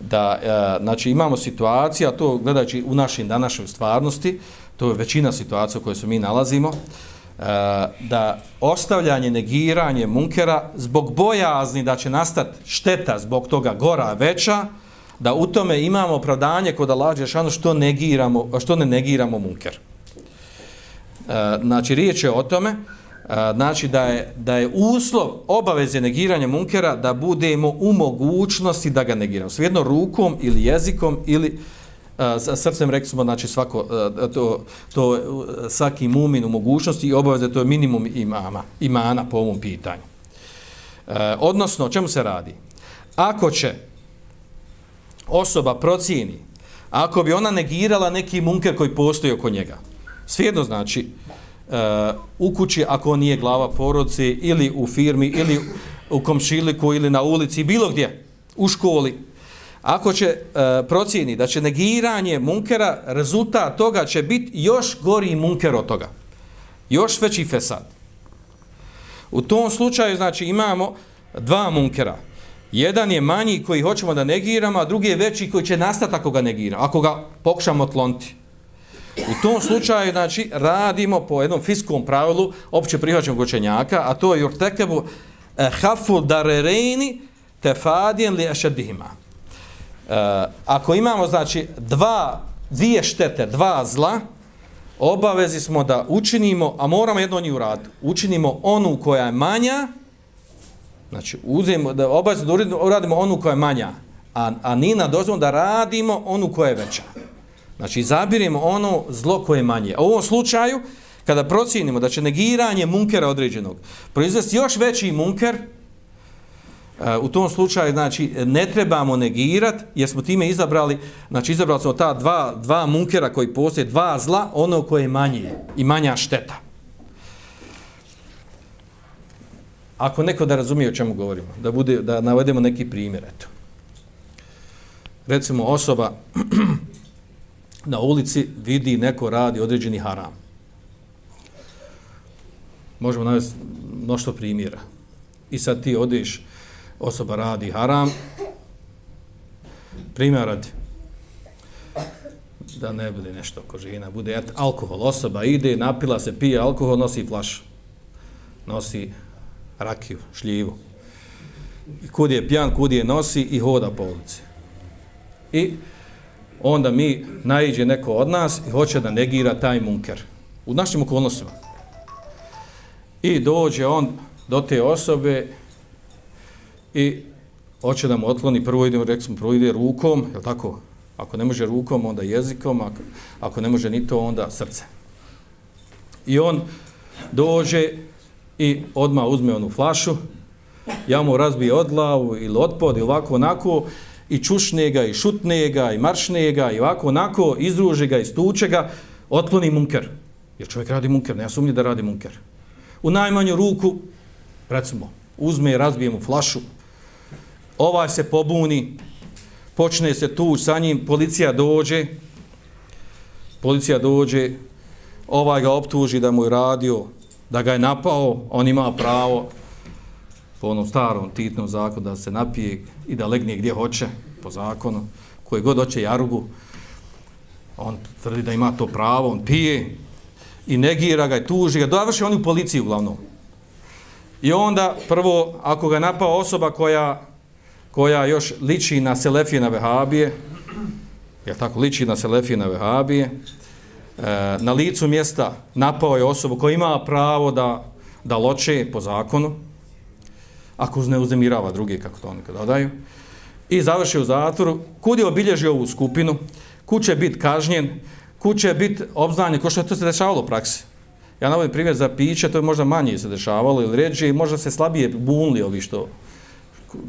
B: Da e, znači imamo situacija to gledajući u našim današnjoj stvarnosti to je većina situacija u kojoj se mi nalazimo e, da ostavljanje negiranje munkera zbog bojazni da će nastati šteta zbog toga gora veća da u tome imamo opravdanje kod Allah Đešanu što negiramo što ne negiramo munker. E, znači riječ je o tome znači da je, da je uslov obaveze negiranja munkera da budemo u mogućnosti da ga negiramo. Svijedno rukom ili jezikom ili sa srcem rekli smo znači svako to, to svaki mumin u mogućnosti i obaveze to je minimum imama imana po ovom pitanju. odnosno o čemu se radi? Ako će osoba procijeni ako bi ona negirala neki munker koji postoji oko njega. Svijedno znači u kući ako on nije glava porodci ili u firmi ili u komšiliku ili na ulici bilo gdje u školi. Ako će e, procijeni da će negiranje munkera rezultat toga će biti još gori munker od toga. Još veći fesad. U tom slučaju znači imamo dva munkera. Jedan je manji koji hoćemo da negiramo a drugi je veći koji će nastati ako ga negiramo ako ga pokušamo tlonti. U tom slučaju, znači, radimo po jednom fiskom pravilu opće prihvaćenog učenjaka, a to je jurtekebu eh, hafu darerejni tefadijen li ešedihima. E, ako imamo, znači, dva, dvije štete, dva zla, obavezi smo da učinimo, a moramo jedno njih uraditi, učinimo onu koja je manja, znači, uzemo, da obavezi da uradimo onu koja je manja, a, a nina dozvom da radimo onu koja je veća. Znači, zabirimo ono zlo koje je manje. A u ovom slučaju, kada procijenimo da će negiranje munkera određenog proizvesti još veći munker, e, u tom slučaju, znači, ne trebamo negirati, jer smo time izabrali, znači, izabrali smo ta dva, dva munkera koji postoje, dva zla, ono koje je manje i manja šteta. Ako neko da razumije o čemu govorimo, da, bude, da navedemo neki primjer, eto. Recimo, osoba na ulici vidi neko radi određeni haram. Možemo navesti mnošto primjera. I sad ti odeš, osoba radi haram, primjer radi, da ne bude nešto oko žena, bude et, alkohol, osoba ide, napila se, pije alkohol, nosi flaš, nosi rakiju, šljivu. I kud je pjan, kud je nosi i hoda po ulici. I onda mi najiđe neko od nas i hoće da negira taj munker u našim okolnostima. I dođe on do te osobe i hoće da mu otloni, prvo ide, rekli smo, prvo ide rukom, je tako? Ako ne može rukom, onda jezikom, ako, ako ne može ni to, onda srce. I on dođe i odma uzme onu flašu, ja mu razbije od glavu ili otpod ili ovako onako, i čušne ga, i šutne ga, i maršne ga, i ovako, onako, izruže ga, istuče ga, otkloni munker. Jer čovjek radi munker, ne sumnje da radi munker. U najmanju ruku, recimo, uzme i razbije mu flašu, ovaj se pobuni, počne se tu sa njim, policija dođe, policija dođe, ovaj ga optuži da mu je radio, da ga je napao, on ima pravo, po onom starom titnom zakonu da se napije i da legne gdje hoće po zakonu, koji god hoće jarugu, on tvrdi da ima to pravo, on pije i negira ga i tuži ga, dovrši on u policiju uglavnom. I onda prvo, ako ga napao osoba koja, koja još liči na Selefije na Vehabije, je tako, liči na Selefije na Vehabije, e, na licu mjesta napao je osobu koja ima pravo da, da loče po zakonu, ako ne uzemirava druge, kako to oni kada odaju. i završi u zatvoru, kud je obilježio ovu skupinu, kud će biti kažnjen, kud će biti obznanjen, ko što je to se dešavalo u praksi. Ja navodim primjer za piće, to je možda manje se dešavalo ili ređe, možda se slabije bunili ovi što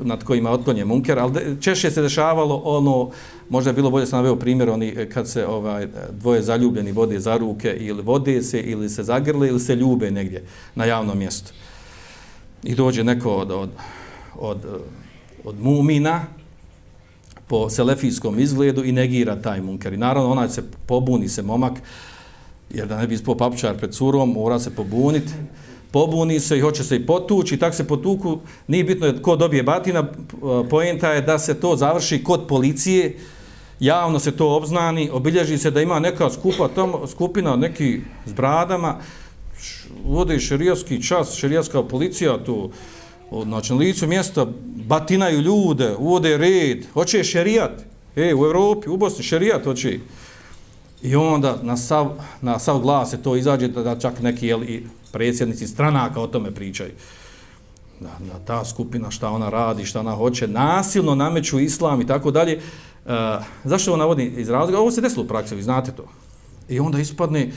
B: nad kojima otklonje munker, ali češće se dešavalo ono, možda je bilo bolje sam naveo primjer, oni e, kad se ovaj dvoje zaljubljeni vode za ruke ili vode se ili se zagrle ili se ljube negdje na javnom mjestu i dođe neko od, od, od, od mumina po selefijskom izgledu i negira taj munker. I naravno onaj se pobuni se momak, jer da ne bi ispao papučar pred curom, mora se pobuniti. Pobuni se i hoće se i potući, i tak se potuku, nije bitno ko dobije batina, pojenta je da se to završi kod policije, javno se to obznani, obilježi se da ima neka skupa tamo, skupina neki s bradama, vode šerijatski čas, šerijatska policija tu, znači na licu mjesta batinaju ljude, uvode red, hoće šerijat, e, u Evropi, u Bosni, šerijat hoće. I onda na sav, na sav glas se to izađe da, da čak neki jel, i predsjednici stranaka o tome pričaju. Da, da ta skupina šta ona radi, šta ona hoće, nasilno nameću islam i tako dalje. E, zašto ovo navodi iz razloga? Ovo se desilo u praksi, vi znate to. I onda ispadne,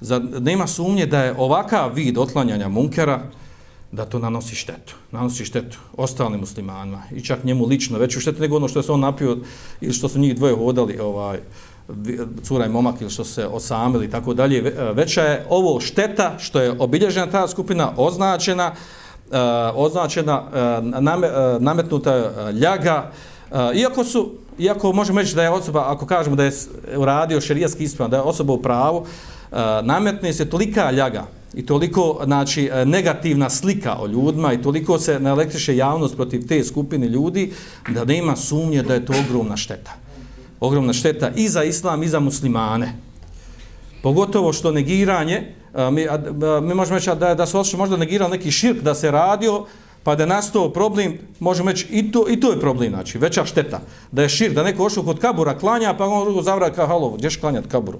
B: za, nema sumnje da je ovakav vid otlanjanja munkera, da to nanosi štetu. Nanosi štetu ostalim muslimanima i čak njemu lično veću štetu nego ono što se on napio ili što su njih dvoje hodali, ovaj, cura i momak ili što se osamili i tako dalje. Veća je ovo šteta što je obilježena ta skupina, označena, uh, označena, uh, name, uh, nametnuta uh, ljaga, uh, iako su Iako možemo reći da je osoba, ako kažemo da je uradio šerijski ispravan, da je osoba u pravu, uh, Eh, nametne se tolika ljaga, i toliko znači eh, negativna slika o ljudima i toliko se naelektriše javnost protiv te skupine ljudi da nema sumnje da je to ogromna šteta. Ogromna šteta i za islam i za muslimane. Pogotovo što negiranje, eh, mi, mi možemo reći da, da su otišli možda negirali neki širk da se radio, pa da je nastao problem, možemo reći i to, i to je problem, znači veća šteta. Da je širk, da neko ošao kod kabura klanja, pa on drugo zavra kao halo, gdješ klanjati kaburu?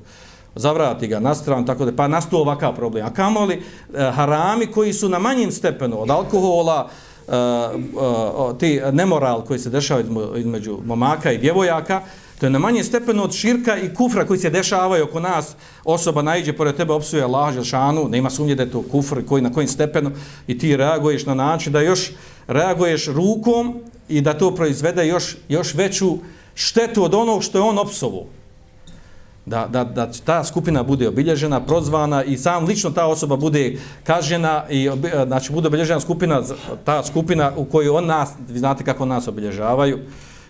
B: Zavrati ga na stranu, tako da pa nastuo ovakav problem. A kamoli e, harami koji su na manjim stepenu od alkohola, e, e, ti nemoral koji se dešava između momaka i djevojaka, to je na manjem stepenu od širka i kufra koji se dešavaju oko nas, osoba najđe pored tebe, opsuje Allah, Želšanu, nema sumnje da je to kufr koji na kojim stepenu i ti reaguješ na način da još reaguješ rukom i da to proizvede još, još veću štetu od onog što je on opsovo da, da, da ta skupina bude obilježena, prozvana i sam lično ta osoba bude kažena i e, znači bude obilježena skupina, ta skupina u kojoj on nas, vi znate kako nas obilježavaju,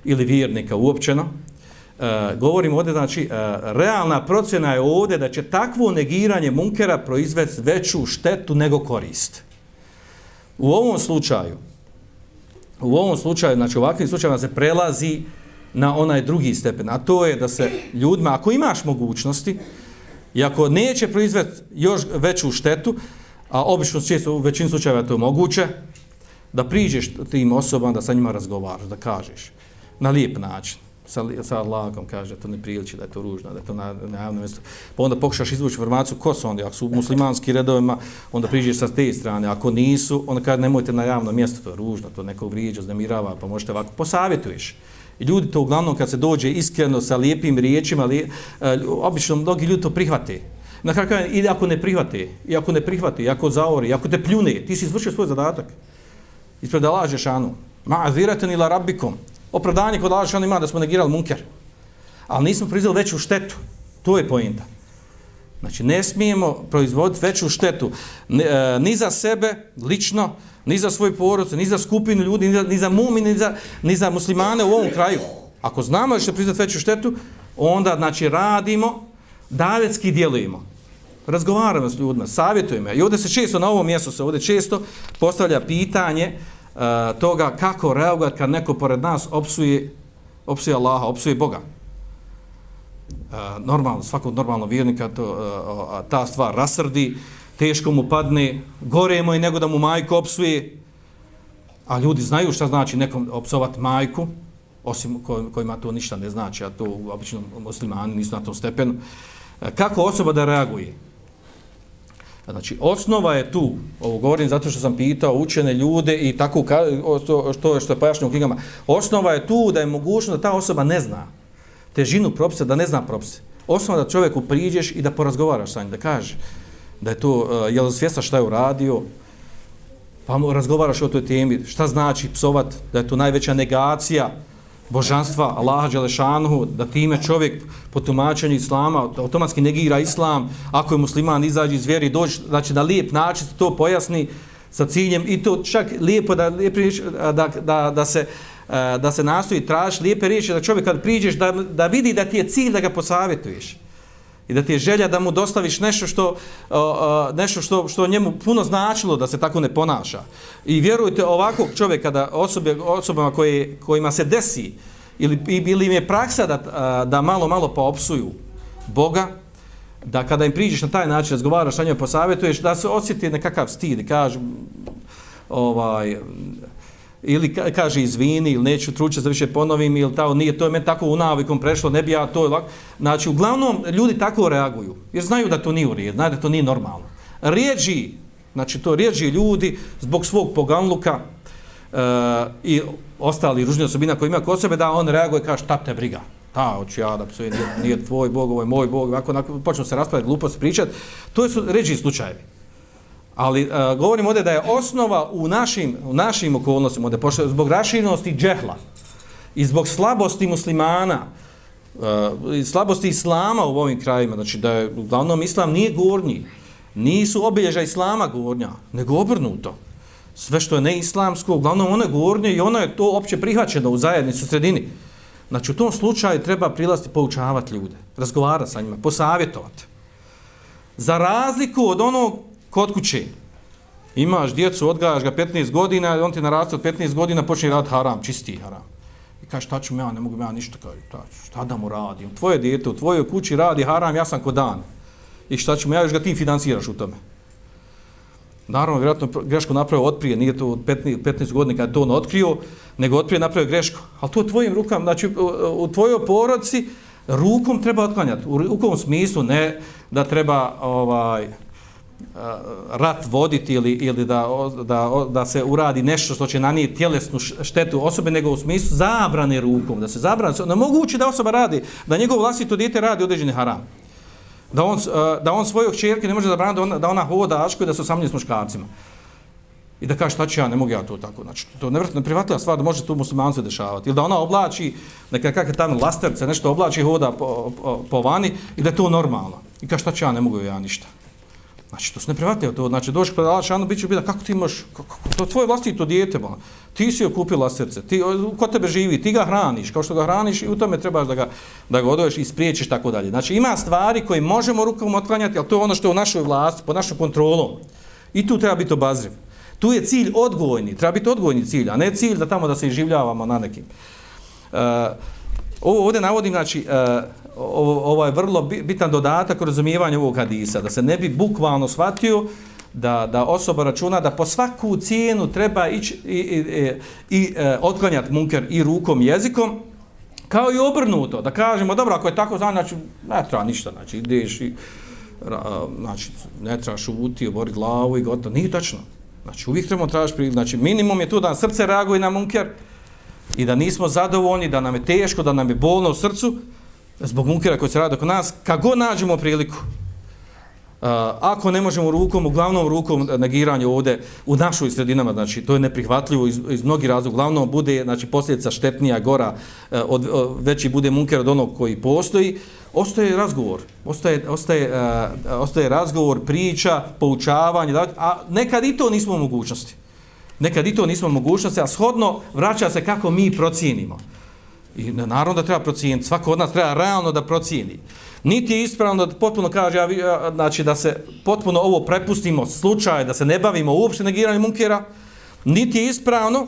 B: ili vjernika uopćeno, e, govorimo ovdje, znači, e, realna procjena je ovdje da će takvo negiranje munkera proizvesti veću štetu nego korist. U ovom slučaju, u ovom slučaju, znači u ovakvim slučajima se prelazi na onaj drugi stepen, a to je da se ljudima, ako imaš mogućnosti, i ako neće proizvesti još veću štetu, a obično često u većini slučajeva to je moguće, da priđeš tim osobama, da sa njima razgovaraš, da kažeš na lijep način, sa, sa lagom, kaže da to ne priliči, da je to ružno, da je to na, na javnom mjestu. Pa onda pokušaš izvući informaciju ko su onda, ako su muslimanski redovima, onda priđeš sa te strane, ako nisu, onda kaže nemojte na javnom mjestu, to je ružno, to nekog vrijeđa, znemirava, pa možete ovako, posavjetuješ. Ljudi to uglavnom kad se dođe iskreno sa lijepim riječima, li, e, obično mnogi ljudi to prihvate. Na kraju ili ako ne prihvate, i ako ne prihvate, i ako zaori, i ako te pljune, ti si izvršio svoj zadatak. Ispred da lažeš anu. Ma aziraten ila rabbikum. Opravdanje kod lažeš ima da smo negirali munker. Ali nismo proizvali veću štetu. To je pojenta. Znači, ne smijemo proizvoditi veću štetu ni, e, ni za sebe, lično, ni za svoj porod, ni za skupinu ljudi, ni za, ni za mumine, ni za, ni za muslimane u ovom kraju. Ako znamo da će priznat veću štetu, onda znači radimo, davetski djelujemo. Razgovaramo s ljudima, savjetujemo. I ovdje se često, na ovom mjestu se ovdje često postavlja pitanje uh, toga kako reagovati kad neko pored nas opsuje, opsuje Allaha, opsuje Boga. Uh, normalno, svakog normalnog vjernika to, uh, ta stvar rasrdi, teško mu padne, gore mu i nego da mu majku opsuje. A ljudi znaju šta znači nekom opsovat majku, osim kojima to ništa ne znači, a to obično muslimani nisu na tom stepenu. E, kako osoba da reaguje? Znači, osnova je tu, ovo govorim zato što sam pitao učene ljude i tako što, što, što je pojašnjeno u knjigama, osnova je tu da je mogućno da ta osoba ne zna težinu propisa, da ne zna propise. Osnova da čovjeku priđeš i da porazgovaraš sa njim, da kaže, da je to, e, uh, je li svjesna šta je uradio, pa mu razgovaraš o toj temi, šta znači psovat, da je to najveća negacija božanstva Allaha Đelešanuhu, da time čovjek po tumačenju islama automatski negira islam, ako je musliman izađe iz vjeri, dođe, znači na lijep način to pojasni sa ciljem i to čak lijepo da, da, da, da se da se nastoji traži lijepe riječi da čovjek kad priđeš da, da vidi da ti je cilj da ga posavjetuješ i da ti je želja da mu dostaviš nešto što, nešto što, što njemu puno značilo da se tako ne ponaša. I vjerujte, ovakvog čovjeka, da osobe, osobama koje, kojima se desi, ili, ili im je praksa da, da malo, malo poopsuju Boga, da kada im priđeš na taj način, razgovaraš sa njom, posavjetuješ, da se osjeti nekakav stid, kaže, ovaj, ili kaže izvini ili neću truće da više ponovim ili tao nije to je meni tako u navikom prešlo ne bi ja to lako. znači uglavnom ljudi tako reaguju jer znaju da to nije u redu znaju da to nije normalno. Rijeđi znači to rijeđi ljudi zbog svog poganluka e, i ostali ružni osobina koji ima kod sebe da on reaguje kaže šta te briga? Ta hoću ja da psujem nije, nije tvoj bog ovo je moj bog ako počnu se raspravljati glupost pričati to su ređi slučajevi. Ali e, uh, govorimo ovdje da je osnova u našim, u našim okolnostima, ovdje, pošto zbog raširenosti džehla i zbog slabosti muslimana, uh, i slabosti islama u ovim krajima, znači da je uglavnom islam nije gornji, nisu obilježa islama gornja, nego obrnuto. Sve što je neislamsko, uglavnom ono je gornje i ono je to opće prihvaćeno u zajednici, u sredini. Znači u tom slučaju treba prilasti poučavati ljude, razgovarati sa njima, posavjetovati. Za razliku od onog kod kuće. Imaš djecu, odgajaš ga 15 godina, on ti naraste od 15 godina, počne raditi haram, čisti haram. I kaže, šta ću ja, ne mogu ja ništa, kaže, šta da mu radim? Tvoje djete u tvojoj kući radi haram, ja sam kodan. I šta ću ja, još ga ti financiraš u tome. Naravno, vjerojatno grešku napravio otprije, nije to od 15, 15 godina kada to on otkrio, nego otprije napravio grešku. Ali to je tvojim rukama, znači u, u tvojoj porodci rukom treba otklanjati. U rukom smislu ne da treba ovaj, rat voditi ili, ili da, da, da se uradi nešto što će nanijeti tjelesnu štetu osobe, nego u smislu zabrane rukom, da se zabrane, ne moguće da osoba radi, da njegov vlastito dijete radi određeni haram. Da on, da on svojog čerke ne može zabraniti da ona, da ona hoda aško i da se osamljen s muškarcima. I da kaže šta će ja, ne mogu ja to tako. Znači, to je nevratno privatljiva stvar da može tu muslimancu dešavati. Ili da ona oblači, neka kakve tamo lasterce, nešto oblači hoda po, po, po vani i da je to normalno. I kaže šta će ja, ne mogu ja ništa. Znači, to su ne to. Znači, došli kod Allah Šanu, bit će biti, kako ti imaš, kako, to je tvoje vlastito dijete, ba. ti si joj kupila srce, ti, ko tebe živi, ti ga hraniš, kao što ga hraniš i u tome trebaš da ga, da ga odoveš i spriječiš tako dalje. Znači, ima stvari koje možemo rukom otklanjati, ali to je ono što je u našoj vlasti, pod našom kontrolom. I tu treba biti obazriv. Tu je cilj odgojni, treba biti odgojni cilj, a ne cilj da tamo da se življavamo na nekim. Uh, ovo ovdje navodim, znači, uh, ovo, ovo je vrlo bitan dodatak u razumijevanju ovog hadisa, da se ne bi bukvalno shvatio da, da osoba računa da po svaku cijenu treba ići i, i, i, i e, otklanjati munker i rukom i jezikom, kao i obrnuto, da kažemo, dobro, ako je tako znači, ne treba ništa, znači, ideš i, ra, znači, ne treba šuti, obori glavu i gotovo, nije tačno. Znači, uvijek trebamo tražiš, znači, minimum je tu da srce reaguje na munker i da nismo zadovoljni, da nam je teško, da nam je bolno u srcu, zbog munkera koji se radi oko nas, kako nađemo priliku, Uh, ako ne možemo rukom, uglavnom rukom negiranje ovdje u našoj sredinama, znači to je neprihvatljivo iz, iz mnogih razloga, uglavnom bude znači, posljedica štetnija gora, uh, od, od, veći bude munker od onog koji postoji, ostaje razgovor, ostaje, ostaje, uh, ostaje razgovor, priča, poučavanje, da, a nekad i to nismo u mogućnosti. Nekad i to nismo u mogućnosti, a shodno vraća se kako mi procijenimo. I naravno da treba procijeniti, svako od nas treba realno da procijeni. Niti je ispravno da potpuno kaže, ja, znači da se potpuno ovo prepustimo slučaj, da se ne bavimo uopšte negiranjem munkera, niti je ispravno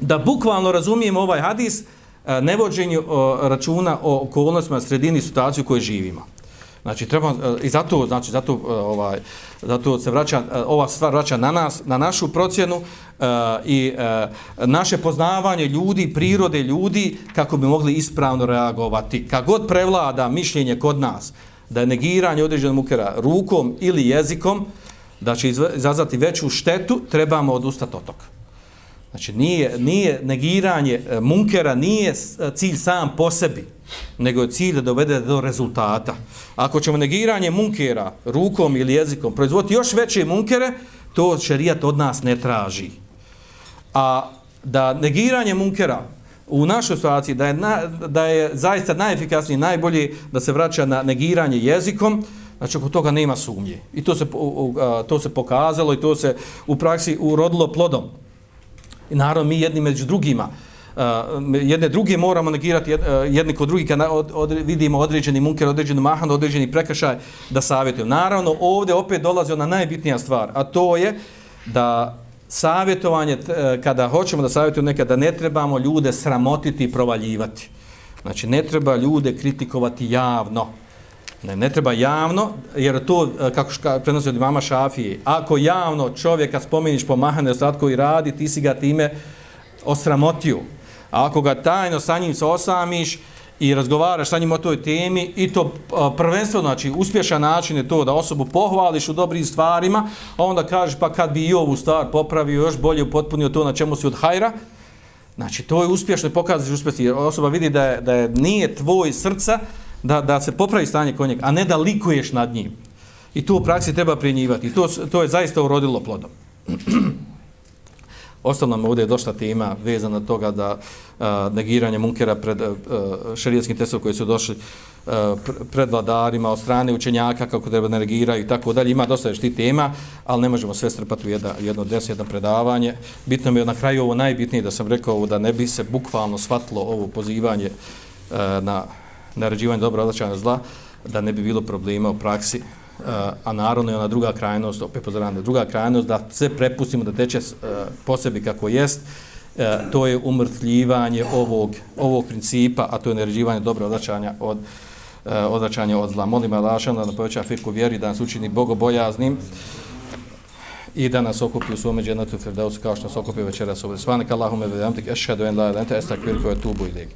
B: da bukvalno razumijemo ovaj hadis e, nevođenju računa o okolnostima sredini situaciju u kojoj živimo. Znači treba e, i zato znači zato e, ovaj zato se vraća ova stvar vraća na nas, na našu procjenu E, i uh, naše poznavanje ljudi, prirode ljudi kako bi mogli ispravno reagovati. Kad god prevlada mišljenje kod nas da je negiranje određenog mukera rukom ili jezikom da će izazvati veću štetu, trebamo odustati od toga. Znači, nije, nije negiranje e, munkera, nije cilj sam po sebi nego je cilj da dovede do rezultata. Ako ćemo negiranje munkera rukom ili jezikom proizvoditi još veće munkere, to šerijat od nas ne traži. A da negiranje munkera u našoj situaciji, da je, na, da je zaista najefikasniji, najbolji da se vraća na negiranje jezikom, znači oko toga nema sumnje. I to se, to se pokazalo i to se u praksi urodilo plodom. I naravno mi jedni među drugima, uh, jedne druge moramo negirati uh, jedni kod drugi kada od, od, vidimo određeni munker, određeni mahan, određeni prekršaj da savjetujem. Naravno, ovdje opet dolazi ona najbitnija stvar, a to je da savjetovanje, e, kada hoćemo da savjetujemo nekada, ne trebamo ljude sramotiti i provaljivati. Znači, ne treba ljude kritikovati javno. Ne, ne treba javno, jer to, e, kako ška, prenosi od mama Šafije, ako javno čovjeka spomeniš po mahane ostatko i radi, ti si ga time osramotio. A ako ga tajno sa njim se osamiš i razgovaraš sa njim o toj temi i to prvenstveno, znači uspješan način je to da osobu pohvališ u dobrim stvarima, a onda kažeš pa kad bi i ovu stvar popravio, još bolje upotpunio to na čemu si od hajra, znači to je uspješno i pokazuješ uspješno. Osoba vidi da je, da je nije tvoj srca da, da se popravi stanje kod njega, a ne da likuješ nad njim. I to u praksi treba prinjivati. I to, to je zaista urodilo plodom. [clears throat] Osnovno nam ovdje je došla tema vezana toga da a, negiranje munkera pred a, šarijetskim testom koji su došli a, pred vladarima od strane učenjaka kako treba negiraju i tako dalje. Ima dosta još ti tema, ali ne možemo sve strpati u jedna, jedno des, jedno predavanje. Bitno mi je na kraju ovo najbitnije da sam rekao da ne bi se bukvalno shvatilo ovo pozivanje a, na naređivanje dobro odlačanja zla, da ne bi bilo problema u praksi, Eh, a naravno je ona druga krajnost, opet pozdravljam druga krajnost, da sve prepustimo da teče eh, po sebi kako jest, eh, to je umrtljivanje ovog, ovog principa, a to je naređivanje dobro odlačanja od odvraćanja od zla. Molim Allah da nam poveća firku vjeri, da nas učini bogobojaznim i da nas okupi u svome džennetu Firdausu kao što nas okupi večeras ovdje. Svanika Allahume vedamtik, ešhedu en la ilente, estak virko je tubu ilik.